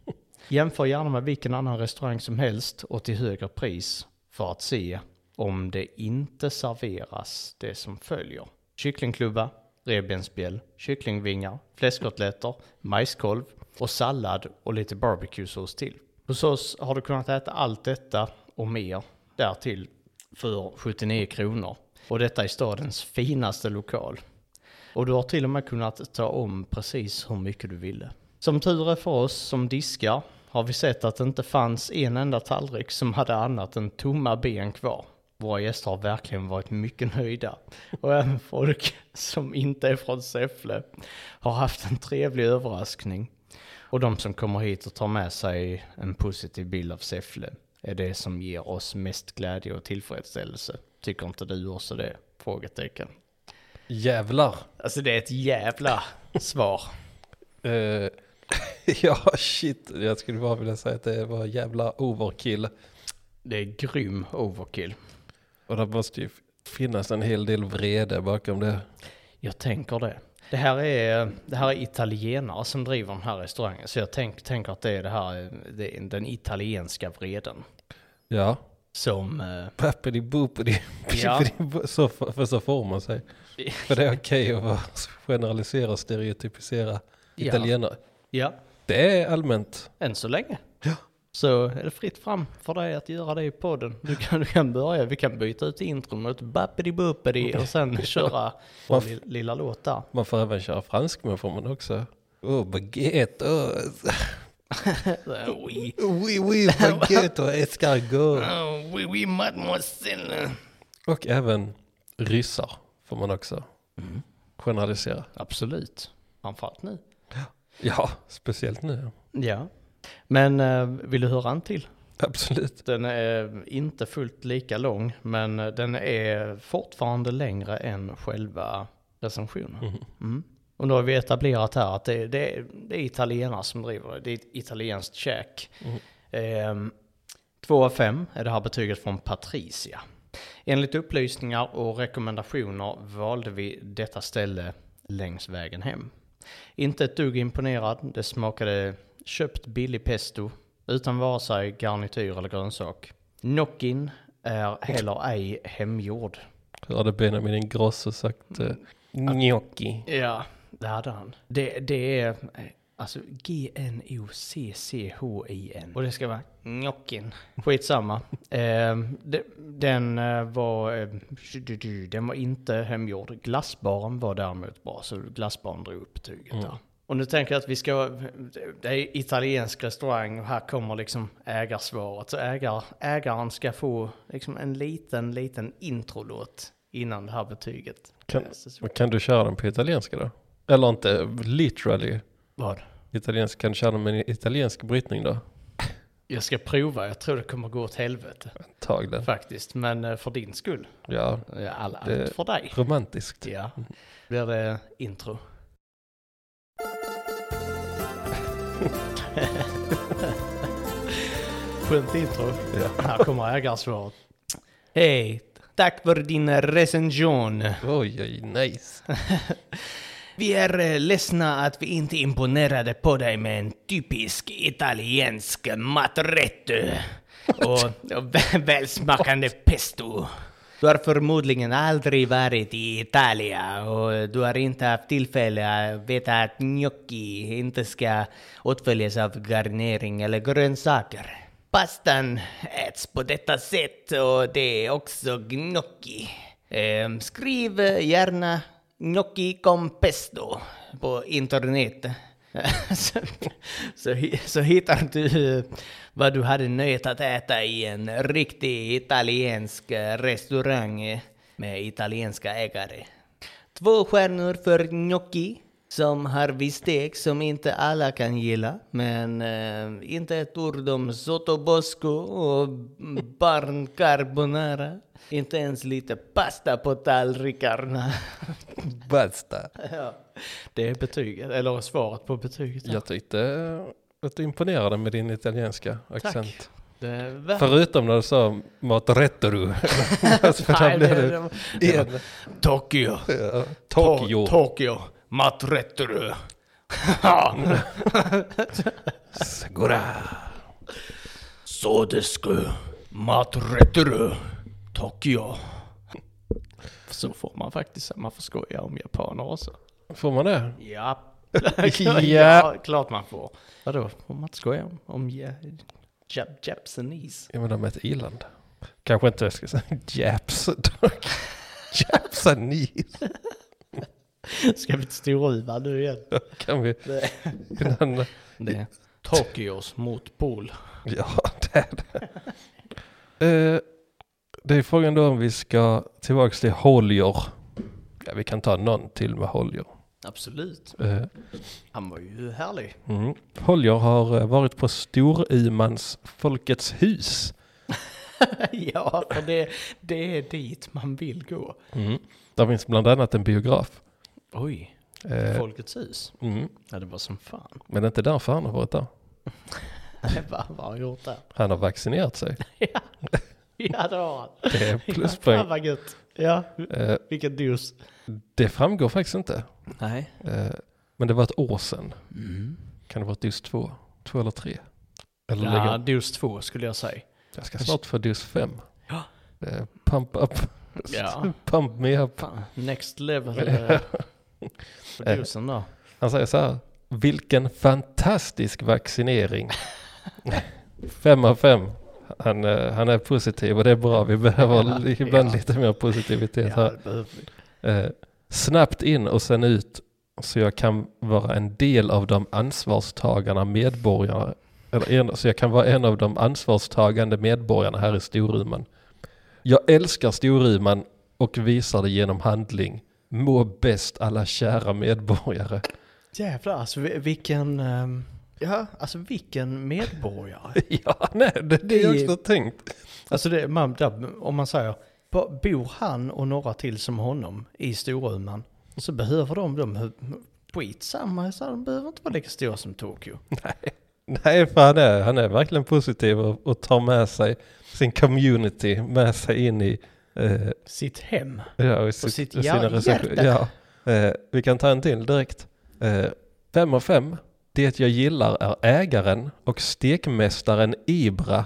Jämför gärna med vilken annan restaurang som helst och till högre pris för att se om det inte serveras det som följer. Kycklingklubba, revbensspjäll, kycklingvingar, fläskkotletter, majskolv och sallad och lite barbecuesås till. Hos oss har du kunnat äta allt detta och mer därtill för 79 kronor. Och detta i stadens finaste lokal. Och du har till och med kunnat ta om precis hur mycket du ville. Som tur är för oss som diskar har vi sett att det inte fanns en enda tallrik som hade annat än tomma ben kvar. Våra gäster har verkligen varit mycket nöjda. Och även folk som inte är från Säffle har haft en trevlig överraskning. Och de som kommer hit och tar med sig en positiv bild av Säffle är det som ger oss mest glädje och tillfredsställelse. Tycker inte du också det? Frågetecken. Jävlar. Alltså det är ett jävla svar. Eh, ja, shit. Jag skulle bara vilja säga att det var jävla overkill. Det är grym overkill. Och det måste ju finnas en hel del vrede bakom det. Jag tänker det. Det här är, det här är italienare som driver den här restaurangen. Så jag tänk, tänker att det är det här, det är den italienska vreden. Ja. Som, eh, Pappidi boopidi. Ja. Så, för så får man sig. För det är okej att vara- generalisera och stereotypisera Ja. italienare. ja, Det är allmänt. än så länge. Så är det fritt fram för dig att göra det i podden. Du kan, du kan börja, vi kan byta ut intron mot bappidi boopidi och sen köra vår Varför? li- lilla låt där. Man får även köra fransk men får man också. Oh, baguette. Oh. Oui, Oui, oui, baguette och escargot. oh, oui, oui, mademoiselle. Och även ryssar får man också Mm. generalisera. Absolut. Framförallt nu. Ja, speciellt nu. Ja. Men eh, vill du höra en till? Absolut. Den är inte fullt lika lång, men den är fortfarande längre än själva recensionen. Mhm. Mm. Och nu har vi etablerat här att det, det, det är italienare som driver det. Det är ett italienskt käk. Mm. Ehm, 2 av 5 är det här betyget från Patricia. Enligt upplysningar och rekommendationer valde vi detta ställe längs vägen hem. Inte ett dugg imponerad, det smakade köpt billig pesto utan vare sig garnityr eller grönsak. Gnockin är heller ej hemgjord. Hur hade Benjamin Ingrosso sagt eh, gnocchi? Ja, det hade han. Det, det är eh, alltså G-N-O-C-C-H-I-N. Och det ska vara gnockin. Skitsamma. eh, det, den eh, var, eh, den var inte hemgjord. Glassbaren var däremot bra, så glassbaren drog upp betyget Mm. där. Och nu tänker jag att vi ska, det är italiensk restaurang och här kommer liksom ägarsvaret. Så ägar, ägaren ska få liksom en liten, liten introlåt innan det här betyget Kan, men kan du köra den på italienska då? Eller inte literally Vad? italiensk, kan du köra den med en italiensk brytning då? Jag ska prova, jag tror det kommer gå åt helvete Antagligen. faktiskt. Men eh, för din skull. Ja, Ja, All, allt för dig. romantiskt. Ja. Blir det intro. Skönt intro. Ja. Här kommer ägarsvaret. Hej, tack för din recension. Oj, oj, nice. Vi är eh, ledsna att vi inte imponerade på dig med en typisk italiensk maträtt och, och vä- välsmakande pesto. Du har förmodligen aldrig varit i Italien och du har inte haft tillfälle att veta att gnocchi inte ska åtföljas av garnering eller grönsaker. Pastan äts på detta sätt och det är också gnocchi. Ehm, skriv gärna gnocchi con pesto på internet. så, så, så hittar du eh, vad du hade nöjet att äta i en riktig italiensk eh, restaurang eh, med italienska ägare. Två stjärnor för gnocchi som har bistec som inte alla kan gilla. Men eh, inte ett ord om sottobosco och barn carbonara. Inte ens lite pasta på tallrikarna. Basta. ja, det är betyget, eller svaret på betyget. Jag tyckte eh, att du imponerade med din italienska accent. Var... Förutom när du sa matrettoru. alltså, Nej, det, det det Tokyo. ja, Tokyo. To- Tokyo. Matrettoru. Segura. Sodesku. Matrettoru. Tokyo. Så får man faktiskt. Man får skoja om japaner också. Får man det? Ja. Ja. klart man får. Vadå, får man inte skoja om, om ja, Jap, Japanese? Ja men de är ett iland. Kanske inte jag ska säga Japs dock. Ska vi till Storuman nu igen? Kan vi? Det, Innan, det Tokyos motpol. ja det är det. Eh, det är frågan då om vi ska tillbaka till Holger. Ja vi kan ta någon till med Holger. Absolut. Eh, Han var ju härlig. mm. Holger har eh, varit på Storumans Folkets hus. ja, för det, det är dit man vill gå. Mm. Där finns bland annat en biograf. Oj, Eh, Folkets hus. mm. Ja, det var som fan. Men det är inte därför han har varit där. Vad vad har han gjort där? Han har vaccinerat sig. ja. ja, det har han. Det är Ja, pluspoäng. fan vad gött. Ja, Eh, vilken dos. det framgår faktiskt inte. Nej. Eh, men det var ett år sedan. Mm. Kan det vara dos två? Två eller tre? Eller Ja, lägga, dos två skulle jag säga. jag ska snart få dos fem. Ja. Eh, pump up. Ja. Pump me up. Fan, next level eh, dosen då. Han säger så här. Vilken fantastisk vaccinering. fem av fem. Han, eh, han är positiv och det är bra. Vi behöver Ja, ibland ja. lite mer positivitet Ja, här. Eh, snabbt in och sen ut så jag kan vara en del av de ansvarstagarna medborgarna. Eller en, så jag kan vara en av de ansvarstagande medborgarna här i Storuman. Jag älskar Storuman och visar det genom handling. Må bäst alla kära medborgare. Jävlar, alltså vi- vilken... ehm, ja, alltså vilken medborgare. ja, nej, det, det är jag också tänkt. Alltså det, man, där, om man säger, bo- bor han och några till som honom i Storuman så behöver de, de skitsamma, så de behöver inte vara lika stora som Tokyo. Nej, för han är, han är verkligen positiv och, och tar med sig sin community med sig in i eh, Sitt hem. ja, och sitt, sitt sina hjärta. Ja, eh, vi kan ta en till direkt. Eh, fem av fem. Det jag gillar är ägaren och stekmästaren Ibra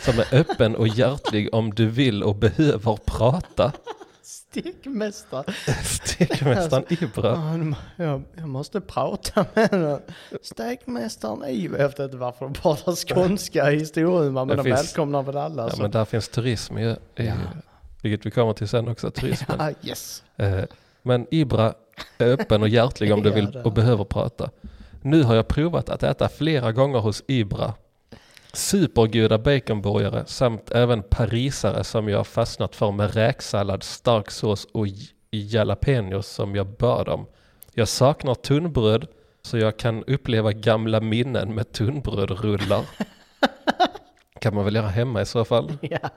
som är öppen och hjärtlig om du vill och behöver prata. Stekmästare. Stekmästaren Ibra. Ja, nu- jag, jag måste prata med den. Stekmästaren Ivo. Jag vet inte varför de pratar skånska i Storuman, men Det de finns- välkomnar väl alla. Ja, så. men där finns turism i, i Ja. Vilket vi kommer till sen också, turismen. Ja, yes. Eh, Men Ibra är öppen och hjärtlig om du vill och behöver prata. Nu har jag provat att äta flera gånger hos Ibra. Supergoda baconburgare samt även parisare som jag fastnat för med räksallad, stark sås och jalapenos som jag bad om. Jag saknar tunnbröd så jag kan uppleva gamla minnen med tunnbrödrullar. kan man väl göra hemma i så fall. Ja.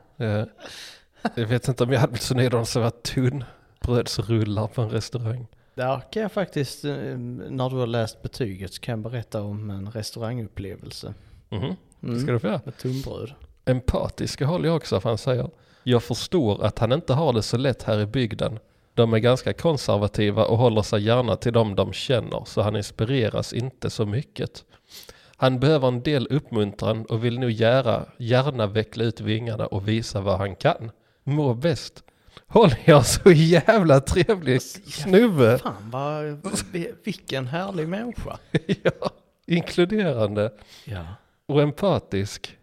Jag vet inte om jag hade blivit så nöjd om det var tunnbrödsrullar på en restaurang. Där kan jag faktiskt, eh, när du har läst betyget, så kan jag berätta om en restaurangupplevelse. Mhm. Mm. Ska du få göra? Med tunnbröd. Empatiska håller jag också för han säger. Jag förstår att han inte har det så lätt här i bygden. De är ganska konservativa och håller sig gärna till dem de känner så han inspireras inte så mycket. Han behöver en del uppmuntran och vill nu gärna, gärna veckla ut vingarna och visa vad han kan. Må bäst. Håll jag så jävla trevlig snubbe. Fan vad, vi- vilken härlig människa. ja, inkluderande Ja. och empatisk.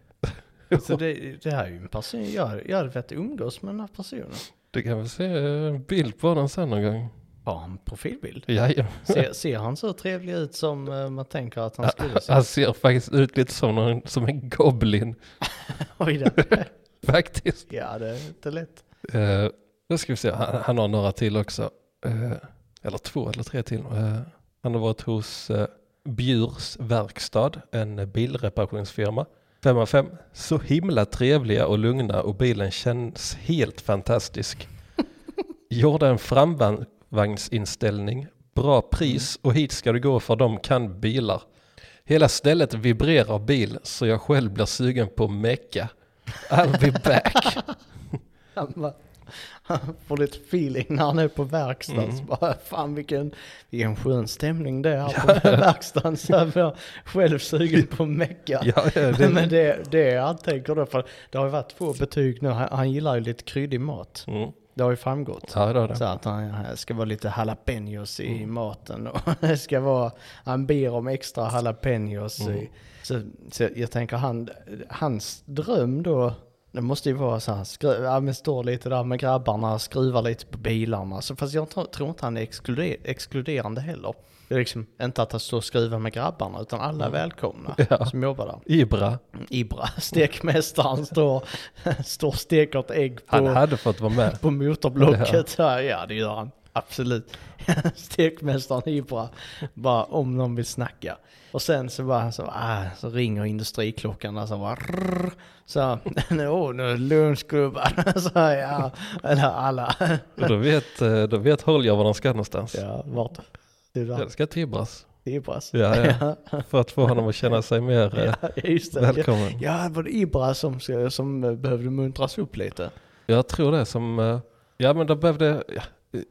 Så det, det här är ju en person, jag, jag hade velat umgås med den här personen. Du kan väl se en bild på honom sen någon gång. Har han profilbild? Jajamän. Ser, ser han så trevlig ut som eh, man tänker att han skulle se? Han ser faktiskt ut lite som, någon, som en goblin. Oj då. Faktiskt. Ja, det är inte lätt. Uh, då ska vi se, han, han har några till också. Eh, eller två eller tre till. Eh, han har varit hos uh, Bjurs verkstad, en bilreparationsfirma. Fem av fem. Så himla trevliga och lugna och bilen känns helt fantastisk. Gjorde en framvagnsinställning, bra pris och hit ska du gå för de kan bilar. Hela stället vibrerar bil så jag själv blir sugen på mecka. I'll be back. Han, bara, han får lite feeling när han är på verkstaden. Mm. Så bara, fan vilken, vilken skön stämning det är här på verkstaden. Så jag blir själv sugen på mecka. Ja, ja, det, Men det, det är han tänker då, för det har ju varit två betyg nu. Han, han gillar ju lite kryddig mat. mm. Det har ju framgått. ja, det Så det. att han han ska vara lite jalapenos i Mm. maten och ska vara, han ber om extra jalapenos. Mm. I, så, så jag tänker han, hans dröm då, det måste ju vara så här, skru, ja, men står lite där med grabbarna, skruvar lite på bilarna. Så, fast jag tror, tror inte han är exkluder, exkluderande heller. Det är liksom inte att han står och skruvar med grabbarna, utan alla är välkomna Ja. som jobbar där. Ibra, Ibra, stekmästaren, står, står och steker ett ägg på han hade fått vara med. på motorblocket. Ja. ja, det gör han. Absolut. Stekmästaren Ibra, bara om de vill snacka. Och sen så bara så, ah, så ringer industriklockan och så bara rrr, så, åh nu är det lunch gubbar. Så ja, eller alla. Då vet, eh, då vet Holger var de ska någonstans. Ja, vart? Jag ska till Ibras. Ibras. Ja, ja. För att få honom att känna sig mer eh, Ja, det. välkommen. Ja, var det Ibra som, som eh, behövde muntras upp lite? Jag tror det som, eh, ja men då behövde,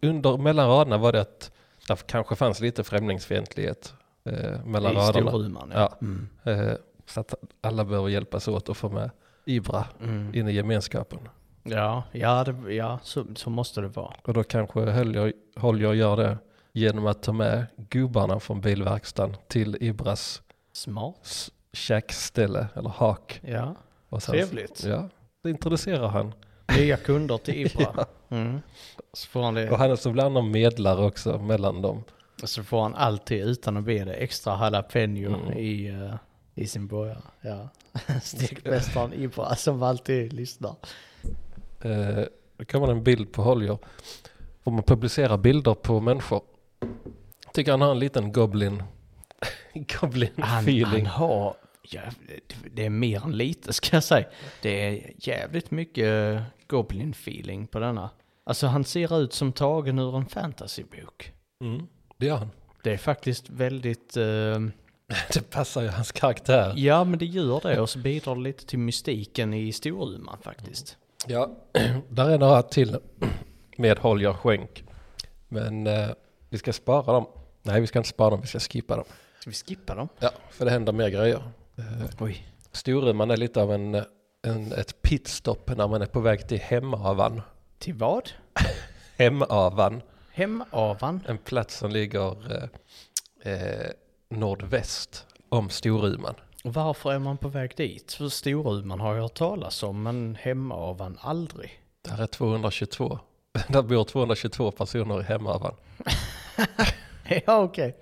under, mellan raderna var det att det kanske fanns lite främlingsfientlighet eh, mellan I raderna. Storuman, ja. Ja. Mm. Eh, så att alla behöver hjälpas åt att få med Ibra Mm. in i gemenskapen. Ja, ja, det, ja så, så måste det vara. Och då kanske Holger gör det genom att ta med gubbarna från bilverkstaden till Ibras Smart. käkställe eller hak. Ja, Och sen- trevligt. Ja, det introducerar han. Nya kunder till Ibra. Mm. Så, får han det, Och han är så bland medlare också mellan dem. så får han alltid utan att be det extra jalapeno Mm. i, eh, i sin burgare. Ja. Stekmästaren Ibra som alltid lyssnar. Eh, Då kan man en bild på Holger. Får man publicera bilder på människor. Tycker han har en liten goblin. goblin Han, har, ja, det- är mer än lite ska jag säga. Det är jävligt mycket Goblin feeling på denna. Alltså han ser ut som tagen ur en fantasybok. Mm, det gör han. Det är faktiskt väldigt, eh, Det passar ju hans karaktär. ja men det gör det och så bidrar det lite till mystiken i Storuman faktiskt. Ja, där är några till med Holger Schenk. Men eh, vi ska spara dem. Nej, vi ska inte spara dem, vi ska skippa dem. Ska vi skippa dem? Ja, för det händer mer grejer. Eh, Oj. Storuman är lite av en, en, ett pitstop när man är på väg till Hemavan. Till vad? Hemavan, Hemavan? en plats som ligger eh, eh, nordväst om Storuman. Och varför är man på väg dit? För Storuman har jag hört talas om men Hemavan aldrig. Där är 222. Där bor 222 personer i Hemavan. ja okej.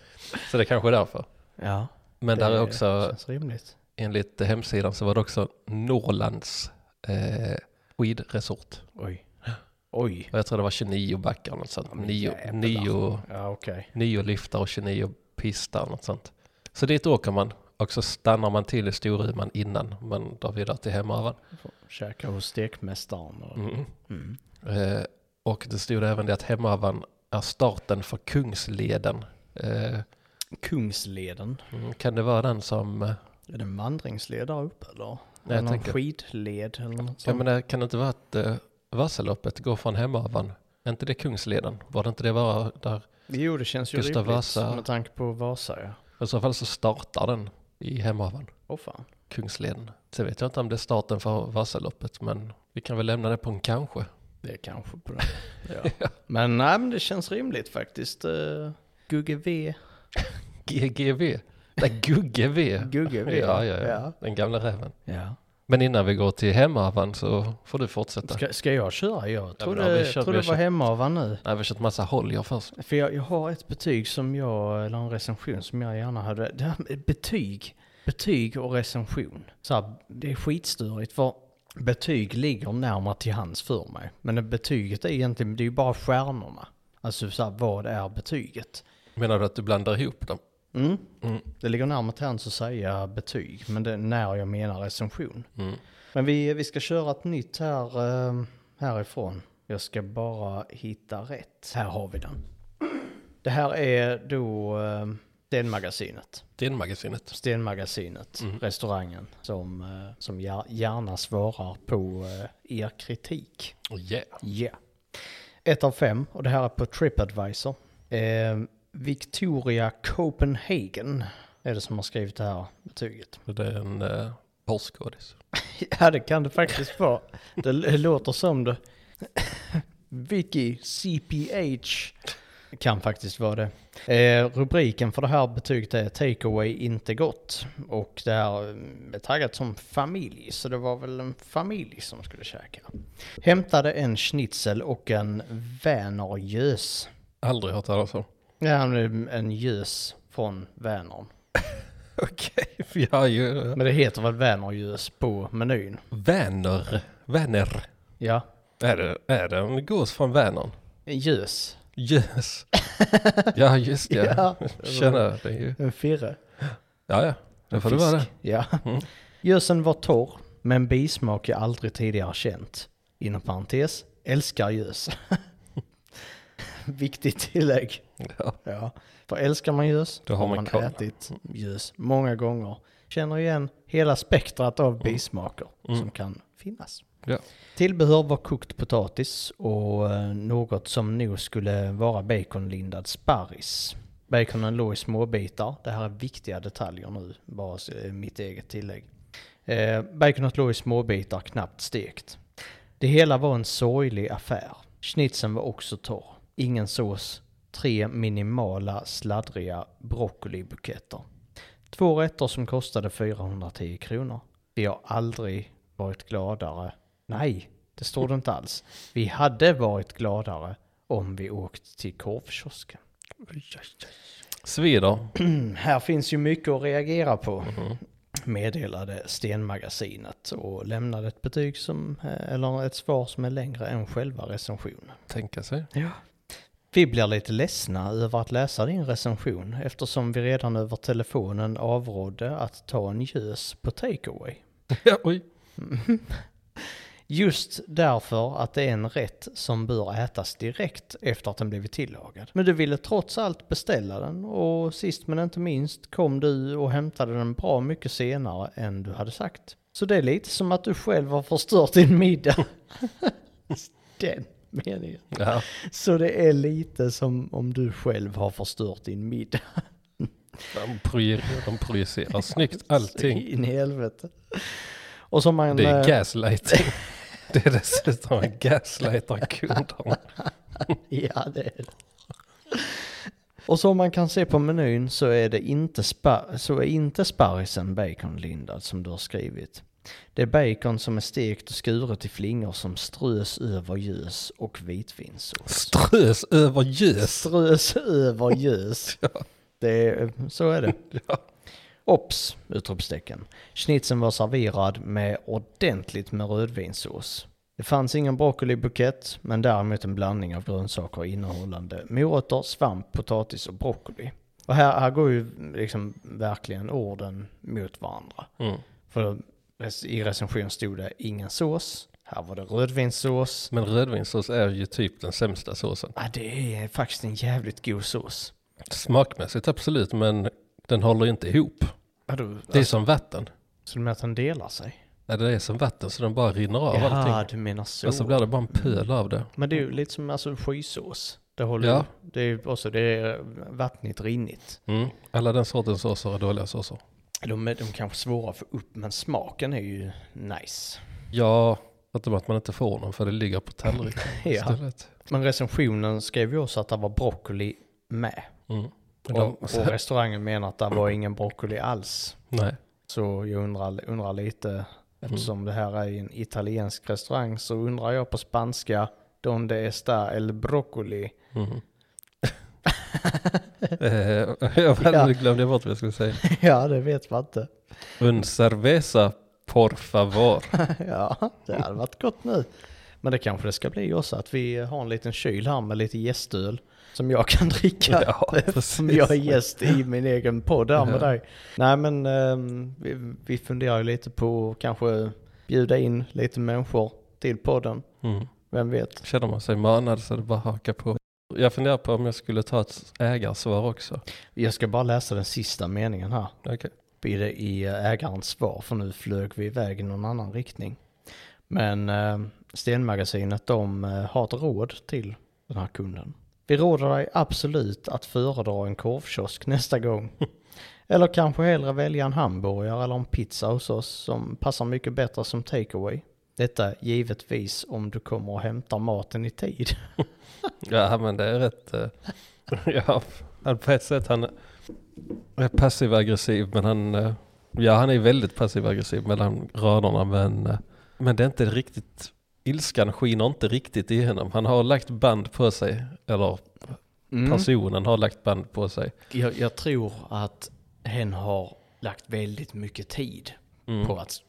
Så det kanske är därför. Ja. Men där är också Känns rimligt. enligt hemsidan så var det också Norrlands eh, skidresort. Oj. Oj. Och jag tror det var 29 backar och något sånt. Men Nio, jävlar. nio, Ja okej. nio liftar och 29 pistar och något sånt. Så dit åker man och så stannar man till i Storuman innan man drar vidare till Hemavan. Käka hos stekmästaren. Och... Mm. Mm. Eh, och det stod även det att Hemavan är starten för Kungsleden. Eh, Kungsleden. mm, kan det vara den som... Eh, Är det en vandringsled där uppe eller? Nej, Någon tänker- skidled eller något ja, sånt? men det kan det inte vara att eh, Vasaloppet går från Hemavan? Är inte det Kungsleden? Var det inte det bara där? Jo det känns ju Gustav rimligt Vasa. med tanke på Vasa ja. I så fall så startar den i Hemavan. Åh fan. Kungsleden. Sen vet jag inte om det är starten för Vasaloppet men vi kan väl lämna det på en kanske. Det är kanske på det. Ja. Men nej men det känns rimligt faktiskt. Uh, Gugge V. GGV. Nej, Gugge V. Gugge V. Ja, ja, ja. ja. Den gamla räven. ja. Men innan vi går till Hemavan så får du fortsätta. Ska, ska jag köra? Jag trodde, ja, trodde vi det var kör. hemma av han nu. Nej, vi har kört massa Holger först. För jag, jag har ett betyg som jag, eller en recension som jag gärna hade. Det här med betyg, betyg och recension. Så här, det är skitstörigt för betyg ligger närmare till hands för mig. Men betyget är egentligen, det är ju bara stjärnorna. Alltså så här, vad är betyget? Menar du att du blandar ihop dem? Mm. Mm. Det ligger närmare till hands att säga betyg, men det är när jag menar recension. Mm. Men vi, vi ska köra ett nytt här, eh, härifrån. Jag ska bara hitta rätt. Här har vi den. Det här är då eh, Stenmagasinet. Din-magasinet. Stenmagasinet, Mm. restaurangen, som, eh, som gär- gärna svarar på eh, er kritik. Oh, yeah. Ja. Ett av fem, och det här är på Tripadvisor. Eh, Victoria Copenhagen är det som har skrivit det här betyget. Det är en uh, porrskådis. Ja, det kan det faktiskt vara. Det låter som det. Vicky CPH kan faktiskt vara det. Eh, rubriken för det här betyget är Takeaway inte gott. Och det här eh, är taggat som familj, så det var väl en familj som skulle käka. Hämtade en schnitzel och en Vänergös. Aldrig hört talas om. Ja, en en gös från Vänern. Okej, vi har ju Men det heter väl Vänergös på menyn? Vänner. Vänner. Ja, Är det, är det en gås från Vänern? en gös. Yes. ja, just det. Ja. Tjena, det är ju... En firre. Ja, ja. Det får det vara det. Ja. Mm. Gösen var torr, men bismak jag aldrig tidigare känt. Inom parentes, älskar gös. Viktigt tillägg. Ja. Ja. För älskar man gös, Då har man man ätit gös många gånger. Känner igen hela spektrat av bismaker Mm. som kan finnas. Ja. Tillbehör var kokt potatis och eh, något som nog skulle vara baconlindad sparris. Baconen låg i småbitar. Det här är viktiga detaljer nu, bara eh, mitt eget tillägg. Eh, baconet låg i småbitar, knappt stekt. Det hela var en sorglig affär. Schnitzeln var också torr. Ingen sås. Tre minimala sladdriga broccolibuketter. Två rätter som kostade 410 kronor. Vi har aldrig varit gladare. Nej, det står det inte alls. Vi hade varit gladare om vi åkt till korvkiosken. Svider. Här finns ju mycket att reagera på. Mhm. meddelade Stenmagasinet och lämnade ett betyg som, eh, eller ett svar som är längre än själva recensionen. Tänka sig. Ja. Vi blir lite ledsna över att läsa din recension eftersom vi redan över telefonen avrådde att ta en gös på takeaway. Ja, oj. Just därför att det är en rätt som bör ätas direkt efter att den blivit tillagad. Men du ville trots allt beställa den och sist men inte minst kom du och hämtade den bra mycket senare än du hade sagt. Så det är lite som att du själv har förstört din middag. den meningen. Ja. Så det är lite som om du själv har förstört din middag. De, projicerar, de projicerar snyggt allting. In i helvete. Och som man... Det är eh, gaslighting. Det är dessutom en gaslightar kunderna. Ja, det är det. Och som man kan se på menyn så är det inte, spa, så är inte sparrisen baconlindad som du har skrivit. Det är bacon som är stekt och skuret i flingor som strös över gös och vitvinsås. Strös över gös. Strös över gös. Ja. Det så är det. Ja. Ops! Utropstecken. Schnitzeln var serverad med ordentligt med rödvinssås. Det fanns ingen broccolibukett, men däremot en blandning av grönsaker innehållande morötter, svamp, potatis och broccoli. Och här, här går ju liksom verkligen orden mot varandra. Mm. För i recension stod det ingen sås, här var det rödvinssås. Men rödvinssås är ju typ den sämsta såsen. Ja, det är faktiskt en jävligt god sås. Smakmässigt absolut, men den håller inte ihop. Vadå? Det är som vatten. Så med att den delar sig? Ja, det är som vatten så den bara rinner av Ja, allting. du menar så. Och så blir det bara en pöl av det. Men det är ju lite som alltså skysås. Det håller Ja. det är också, det är vattnigt rinnigt. Mm. Alla den sortens såser är dåliga såser. De är, de kanske svåra att få upp, men smaken är ju nice. Ja, förutom att man inte får den för det ligger på tallriken Ja. istället. Men recensionen skrev ju också att det var broccoli med. Mm. De, och restaurangen menar att det var ingen broccoli alls. nej, Så jag undrar, undrar lite, eftersom det här är en italiensk restaurang, så undrar jag på spanska, donde está el broccoli? Mm. eh, jag Ja. glömde bort vad jag skulle säga. ja, det vet man inte. Un cerveza por favor. ja, det hade varit gott nu. Men det kanske det ska bli också att vi har en liten kyl här med lite gästöl som jag kan dricka. Ja, Som jag är gäst i min egen podd här med Ja. dig. Nej men ehm, vi, vi funderar lite på att kanske bjuda in lite människor till podden. Mm. Vem vet? Känner man sig manad så är det bara haka på. Jag funderar på om jag skulle ta ett ägarsvar också. Jag ska bara läsa den sista meningen här. Okej. i, det, i ägarens svar, för nu flög vi iväg i någon annan riktning. Men eh, Stenmagasinet, de eh, har ett råd till den här kunden. Vi råder dig absolut att föredra en korvkiosk nästa gång. Eller kanske hellre välja en hamburgare eller en pizza hos oss som passar mycket bättre som takeaway. Detta givetvis om du kommer och hämtar maten i tid. Ja men det är rätt. Eh, ja, på ett sätt han är passiv aggressiv men han, eh, ja han är väldigt passiv aggressiv mellan raderna men, eh, men det är inte riktigt, ilskan skiner inte riktigt igenom. Han har lagt band på sig, eller Mm. personen har lagt band på sig. Jag, jag tror att hen har lagt väldigt mycket tid Mm. på att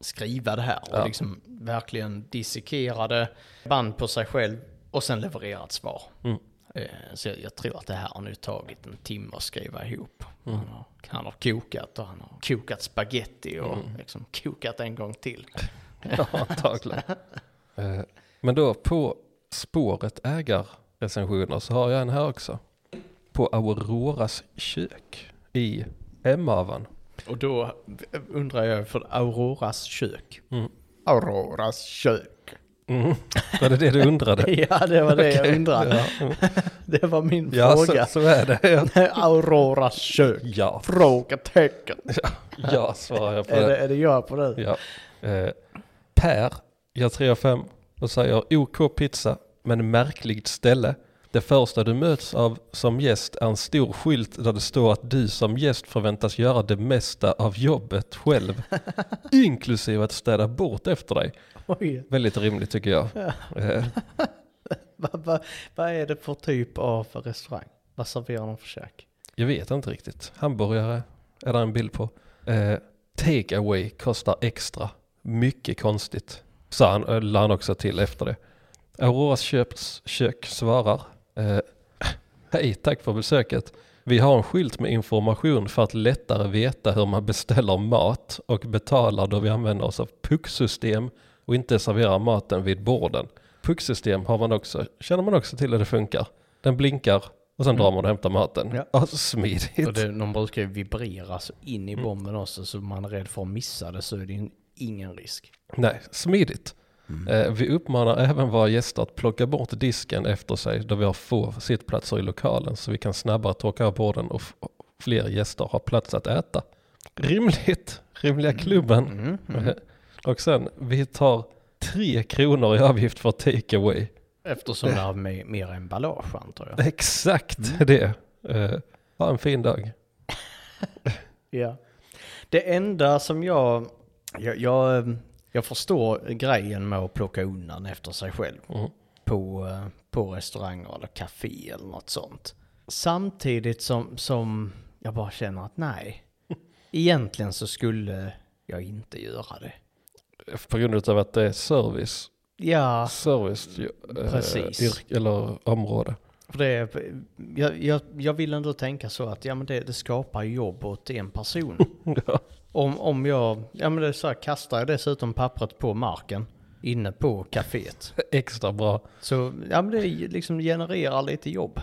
skriva det här och Ja. liksom verkligen dissekerade band på sig själv och sen leverera ett svar. Mm. Eh, Så jag, jag tror att det här har nu tagit en timme att skriva ihop. Mm. Han, har, han har kokat och han har kokat spaghetti och Mm. liksom kokat en gång till. Ja, antagligen. Eh, Men då på spåret ägarrecensioner så har jag en här också. På Auroras kök i Hemavan. Och då undrar jag för Auroras kök. Mm. Auroras kök. Mm. Var det det du undrade? Ja, det var det jag Okej, undrade. Ja, mm. Det var min ja fråga. så, så är det. Ja, Auroras kök. ja, Frågetecken. ja svarar jag på Är det, det. är det jag på det? Ja. Eh, per, jag 3 av 5 och säger OK pizza men märkligt ställe. Det första du möts av som gäst är en stor skylt där det står att du som gäst förväntas göra det mesta av jobbet själv. inklusive att städa bort efter dig. Oj. Väldigt rimligt tycker jag. Vad va, vad är det för typ av restaurang? Vad serverar de för käk? jag vet inte riktigt. Hamburgare är där en bild på. Eh, take away kostar extra. Mycket konstigt. Sa han, äh, la han också till efter det. Auroras köps, kök svarar. Eh, Hej, tack för besöket. Vi har en skylt med information för att lättare veta hur man beställer mat och betalar då vi använder oss av pucksystem och inte serverar maten vid borden. Pucksystem har man också, känner man också till hur det funkar. Den blinkar och sen Mm. drar man och hämtar maten. Ja. Ja. smidigt. Och det, de brukar ju vibrera så in i bomben också så man är rädd för att missa det så är det ju ingen risk. Nej, smidigt. Eh, vi uppmanar även våra gäster att plocka bort disken efter sig då vi har få sittplatser i lokalen så vi kan snabbare torka av borden och fler gäster har plats att äta. Rimligt, rimliga klubben. Mm, mm. Och sen, vi tar tre kronor i avgift för take away. Eftersom det har med, mer emballage antar jag. Exakt Mm. det. Eh, ha en fin dag. Ja. Det enda som jag, jag, jag, jag förstår grejen med att plocka undan efter sig själv Mm. på, eh, på restauranger eller café eller något sånt. Samtidigt som, som jag bara känner att nej, egentligen så skulle jag inte göra det. På grund av att det är service. Ja, Service, eh, Precis. yrk, eller område. för det, jag, jag, jag vill ändå tänka så att ja, men det, det skapar jobb åt en person. Ja. Om, om jag, ja men det är så här, kastar jag dessutom pappret på marken inne på kaféet. Extra bra. Så ja men det liksom genererar lite jobb.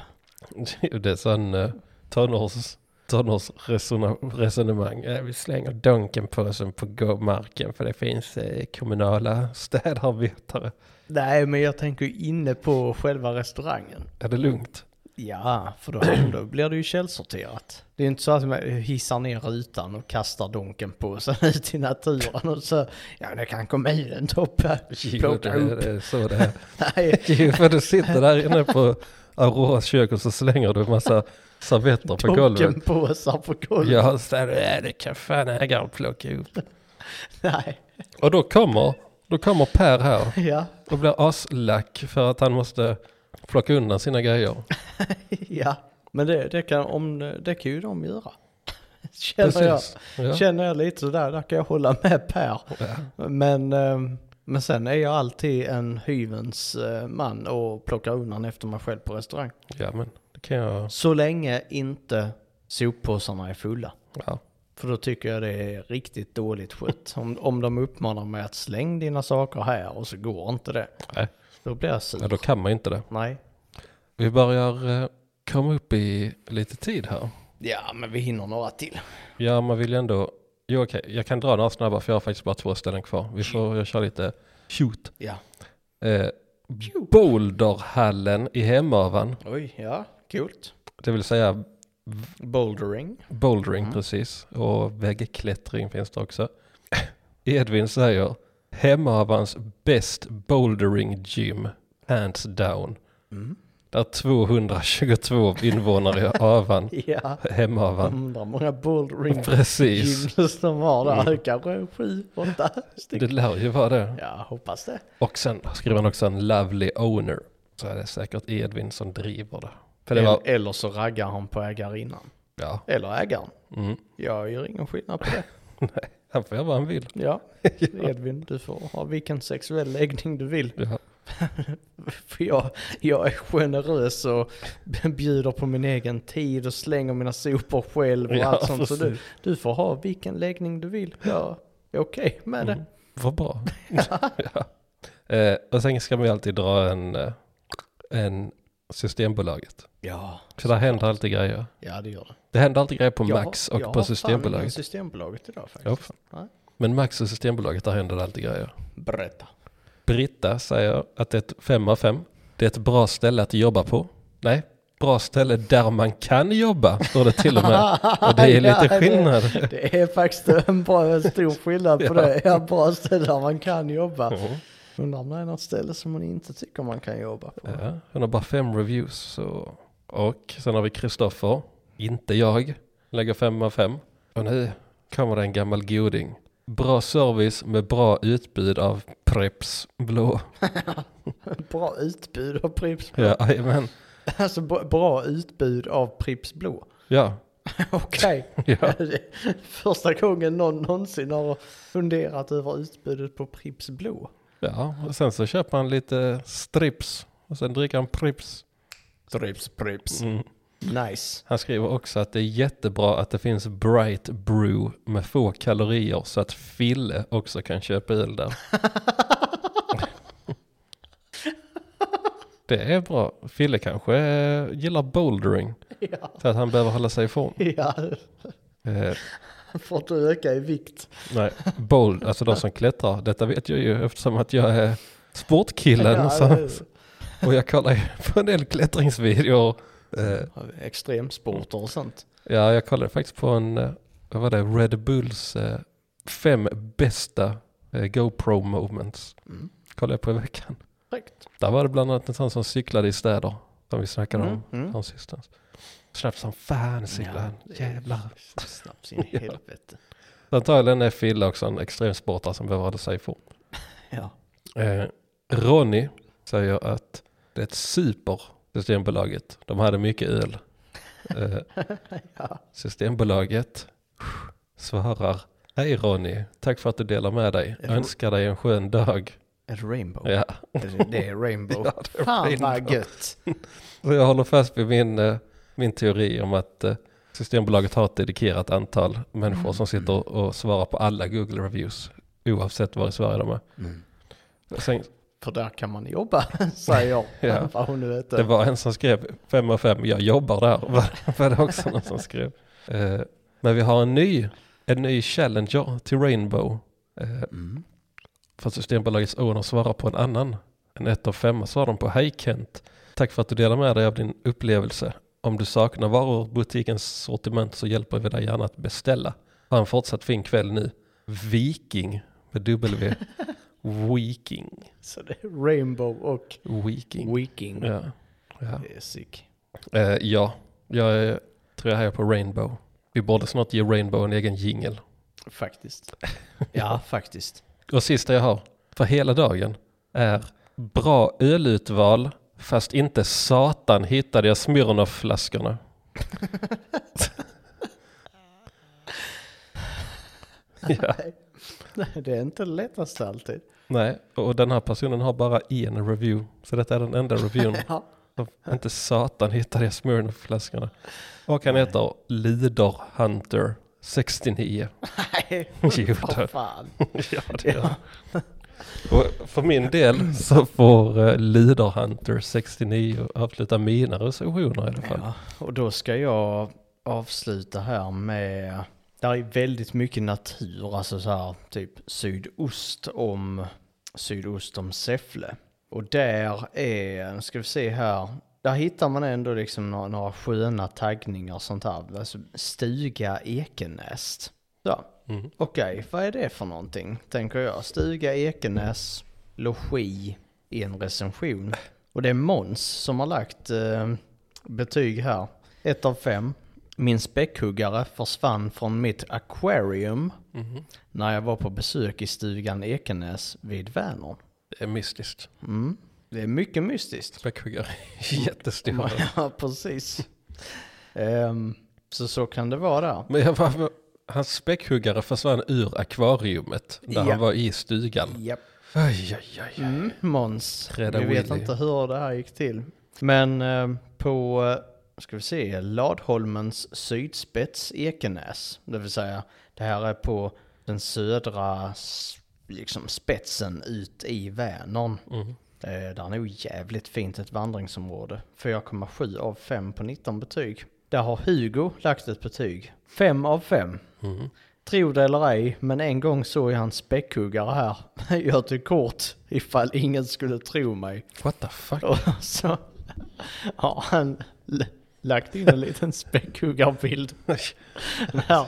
Det är sån uh, tonårs, tonårsresonemang. Eh, vi slänger Donken-påsen på gå- marken för det finns eh, kommunala städarbetare. Nej men jag tänker ju inne på själva restaurangen. Är det lugnt? Ja, för då, då blir det ju källsorterat. Det är inte så att man hissar ner rutan och kastar donken på sig ut i naturen och så, ja det kan kommunen toppa, Jo, det, plocka upp. det är så det är. Nej, Jo, för du sitter där inne på Auroras kök och så slänger du en massa servetter på golvet. donkenpåsar på golvet. Ja, så där, "Äh, det kan fan ägaren plocka upp. Nej, Och då kommer, då kommer Per här ja, och blir aslack för att han måste plocka undan sina grejer. ja. Men det, det, kan, om, det kan ju de göra. Känner jag. Ja. Känner jag lite sådär, där kan jag hålla med Per. Ja. Men, ehm, men sen är jag alltid en hyvens eh, man och plockar undan efter mig själv på restaurang. ja, men det kan jag. Så länge inte soppåsarna är fulla. Ja. För då tycker jag det är riktigt dåligt skött. Om, om de uppmanar mig att släng dina saker här och så går inte det. Nej. Då blir jag sur. ja, då kan man inte det. Nej. Vi börjar eh, komma upp i lite tid här. Ja, men vi hinner några till. Ja, man vill ju ändå. Jo, okej, jag kan dra några snabba för jag har faktiskt bara två ställen kvar. Vi får jag kör lite shoot. Ja. Eh, Boulderhallen i Hemavan, Oj, ja, coolt. det vill säga Bouldering. bouldering Mm. precis och väggklättring finns det också. Edvin säger Hemavans best bouldering gym, hands down. Mm. Det är 222 invånare i Avan, Ja, Hemavan. undrar många bouldering Precis, gyms de har där. Mm. Kanske sju, åtta det stycken. lär ju vara det. Ja, hoppas det. Och sen skriver han också en lovely owner. Så är det säkert Edvin som driver det. För det var, Eller, så raggar han på ägarinnan. ja, Eller ägaren. mm. Jag gör ingen skillnad på det. han får göra vad han vill. Ja, Edvin, du får ha vilken sexuell läggning du vill. Ja. För jag, jag är generös och bjuder på min egen tid och slänger mina sopor själv och Ja, allt sånt. Så du, precis. du får ha vilken läggning du vill. Jag är okej med det. Mm. Vad bra. ja. eh, och sen ska man ju alltid dra en, eh, en Systembolaget. Ja, För där händer alltid grejer. ja det gör det. Det händer alltid grejer på Jag- Max och jag på fan ingen Systembolaget. Systembolaget idag Ja, faktiskt. Nej. men Max och Systembolaget, där händer det alltid grejer. Berätta. Britta säger att det är ett 5 av 5. Det är ett bra ställe att jobba på. Nej, bra ställe där man kan jobba, står det till och med. Och det är lite Ja, skillnad. Det, det är faktiskt en bra, stor skillnad på Ja. det. Ja, bra ställe där man kan jobba. Mhm. Undrar om det är något ställe som man inte tycker man kan jobba på. Ja, hon har bara fem reviews. Så. Och sen har vi Kristoffer, inte jag, lägger fem av fem. Och nu kommer det en gammal goding. Bra service med bra utbud av Preps blå. Bra utbud av Pripps Ja, men Alltså bra, utbud av Pripps Blå. ja, Okej. Ja. Första gången någon någonsin har funderat över utbudet på Pripps Blå. ja, och sen så köper han lite strips och sen dricker han. Pripps, Pripps. Mm. Nice. Han skriver också att det är jättebra att det finns Bright Brew med få kalorier så att Fille också kan köpa öl där. det är bra. Fille kanske gillar bouldering Ja. så att han behöver hålla sig i form. Ja, Eh, för att öka i vikt. nej, bold, alltså de som klättrar, detta vet jag ju eftersom att jag är sportkillen. Ja, och jag kollar ju på en del klättringsvideor. Eh, Extremsporter och sånt. Ja, jag kollade faktiskt på en, eh, vad var det, Red Bulls eh, fem bästa GoPro moments. Mm. Kollade jag på i veckan. Korrekt. Där var det bland annat en sån som cyklade i städer. Som vi snackade om. Mm, mm. Sistens. Snabbt som fan cyklade är Jävlar. Snabbt in i Ja. helvete. Antagligen är Fille också en extremsportare som hålla sig i form. Ja. Eh, Ronny säger att det är ett super Systembolaget. De hade mycket öl. Eh, ja. Systembolaget svarar Hej Ronny, tack för att du delar med dig. Det- Önskar dig en skön dag. Ett rainbow. Ja, Det, är rainbow. Ja, det är Fan vad rainbow. gött. och jag håller fast vid min, eh, min teori om att eh, Systembolaget har ett dedikerat antal människor som sitter och svarar på alla Google reviews. Oavsett var i Sverige de är. Mm. Sen, För där kan man jobba, säger jag. Ja. Hon nu heter. det var en som skrev 5 av 5, jag jobbar där. Var, det också någon som skrev. Eh, men vi har en ny, en ny Challenger till Rainbow. Eh, Mm. För Systembolagets owner svarar på en annan. En 1 av 5 svarar de på Hej Kent. Tack för att du delar med dig av din upplevelse. Om du saknar varor butikens sortiment så hjälper vi dig gärna att beställa. Ha en fortsatt fin kväll nu. Viking med W. Viking. Så det är rainbow och Viking. wiking. Ja. Ja. Det är sick. Eh, ja, jag är, tror jag här på Rainbow. Vi borde snart ge Rainbow en egen jingel. Faktiskt. Ja, faktiskt. Och sista jag har för hela dagen är bra ölutval fast inte satan hittade jag Smirnoff-flaskorna. ja, Nej, det är inte det lättaste alltid. Nej, och den här personen har bara en review. Så detta är den enda reviewen. Ja. Inte satan hittade jag Smirnoff-flaskorna. Och han heter Lider Hunter 69. Nej, Jo, vad fan. ja, det är Och för min del så får uh, Leader Hunter 69 avsluta mina recensioner i alla fall. Ja, och då ska jag avsluta här med, där är väldigt mycket natur, alltså så här typ sydost om, sydost om Säffle. Och där är, nu ska vi se här, där hittar man ändå liksom några, några sköna taggningar och sånt här, alltså stuga Ekenäs. Så, Mm. okej, vad är det för någonting, tänker jag. Stuga Ekenäs, logi i en recension. Och det är Måns som har lagt eh, betyg här. Ett av fem. Min späckhuggare försvann från mitt aquarium Mhm. när jag var på besök i stugan Ekenäs vid Vänern. Det är mystiskt. Mm. Det är mycket mystiskt. Späckhuggare jättestora. Ja, precis. Ehm, så så kan det vara. Men jag var, hans späckhuggare försvann ur akvariumet där Ja. han var i stugan. Japp. Aj, aj, aj. Mm, Måns. Vi vet inte hur det här gick till. Men eh, på, eh, ska vi se, Ladholmens sydspets Ekenäs. Det vill säga, det här är på den södra liksom spetsen ut i Vänern. Mm. Eh, där är nog jävligt fint ett vandringsområde. 4,7 av 5 på 19 betyg. Där har Hugo lagt ett betyg. 5 av 5. Mm. Tro det eller ej, men en gång såg jag en späckhuggare här. Jag till kort ifall ingen skulle tro mig. What the fuck? Och så har han lagt in en liten späckhuggarbild.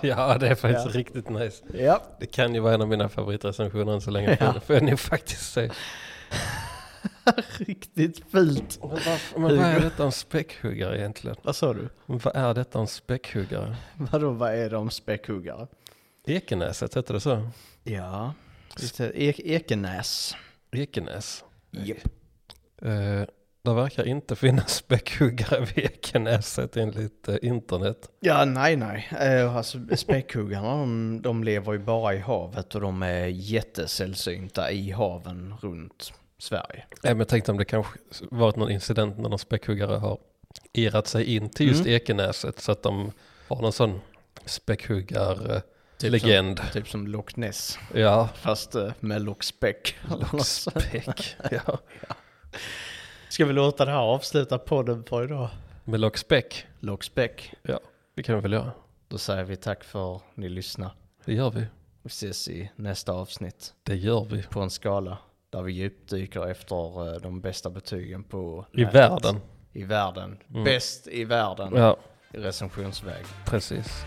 Ja, det är faktiskt Ja. riktigt nice. Ja, Det kan ju vara en av mina favoritrecensioner än så länge. Ja. Får, jag nog faktiskt säga. riktigt fult. Men, varför, men vad är detta en späckhuggare egentligen? Vad sa du? Men vad är detta en späckhuggare? Vadå, vad är de späckhuggare? Ekenäset, heter det så? Ja. E- Ekenäs. Ekenäs. Japp. Eh, det verkar inte finnas späckhuggare vid Ekenäset enligt eh, internet. Ja, nej, nej. Eh, alltså späckhuggarna, de, de lever ju bara i havet och de är jättesällsynta i haven runt Sverige. Nej, men jag tänkte om det kanske varit någon incident när någon späckhuggare har irrat sig in till just Mm. Ekenäset så att de har någon sån späckhuggar Typ legend. Som, typ som Loch Ness, Ja, fast eh, med lockspäck. späck. ja. Ska vi låta det här avsluta podden för idag? Med lockspäck. Lockspäck. Det kan vi väl göra. Då säger vi tack för att ni lyssnar. Det gör vi. Vi ses i nästa avsnitt Det gör vi. på en skala där vi djupdyker efter eh, de bästa betygen på I nätet. världen. I världen. Mm. Bäst i världen Ja, i recensionsväg. precis.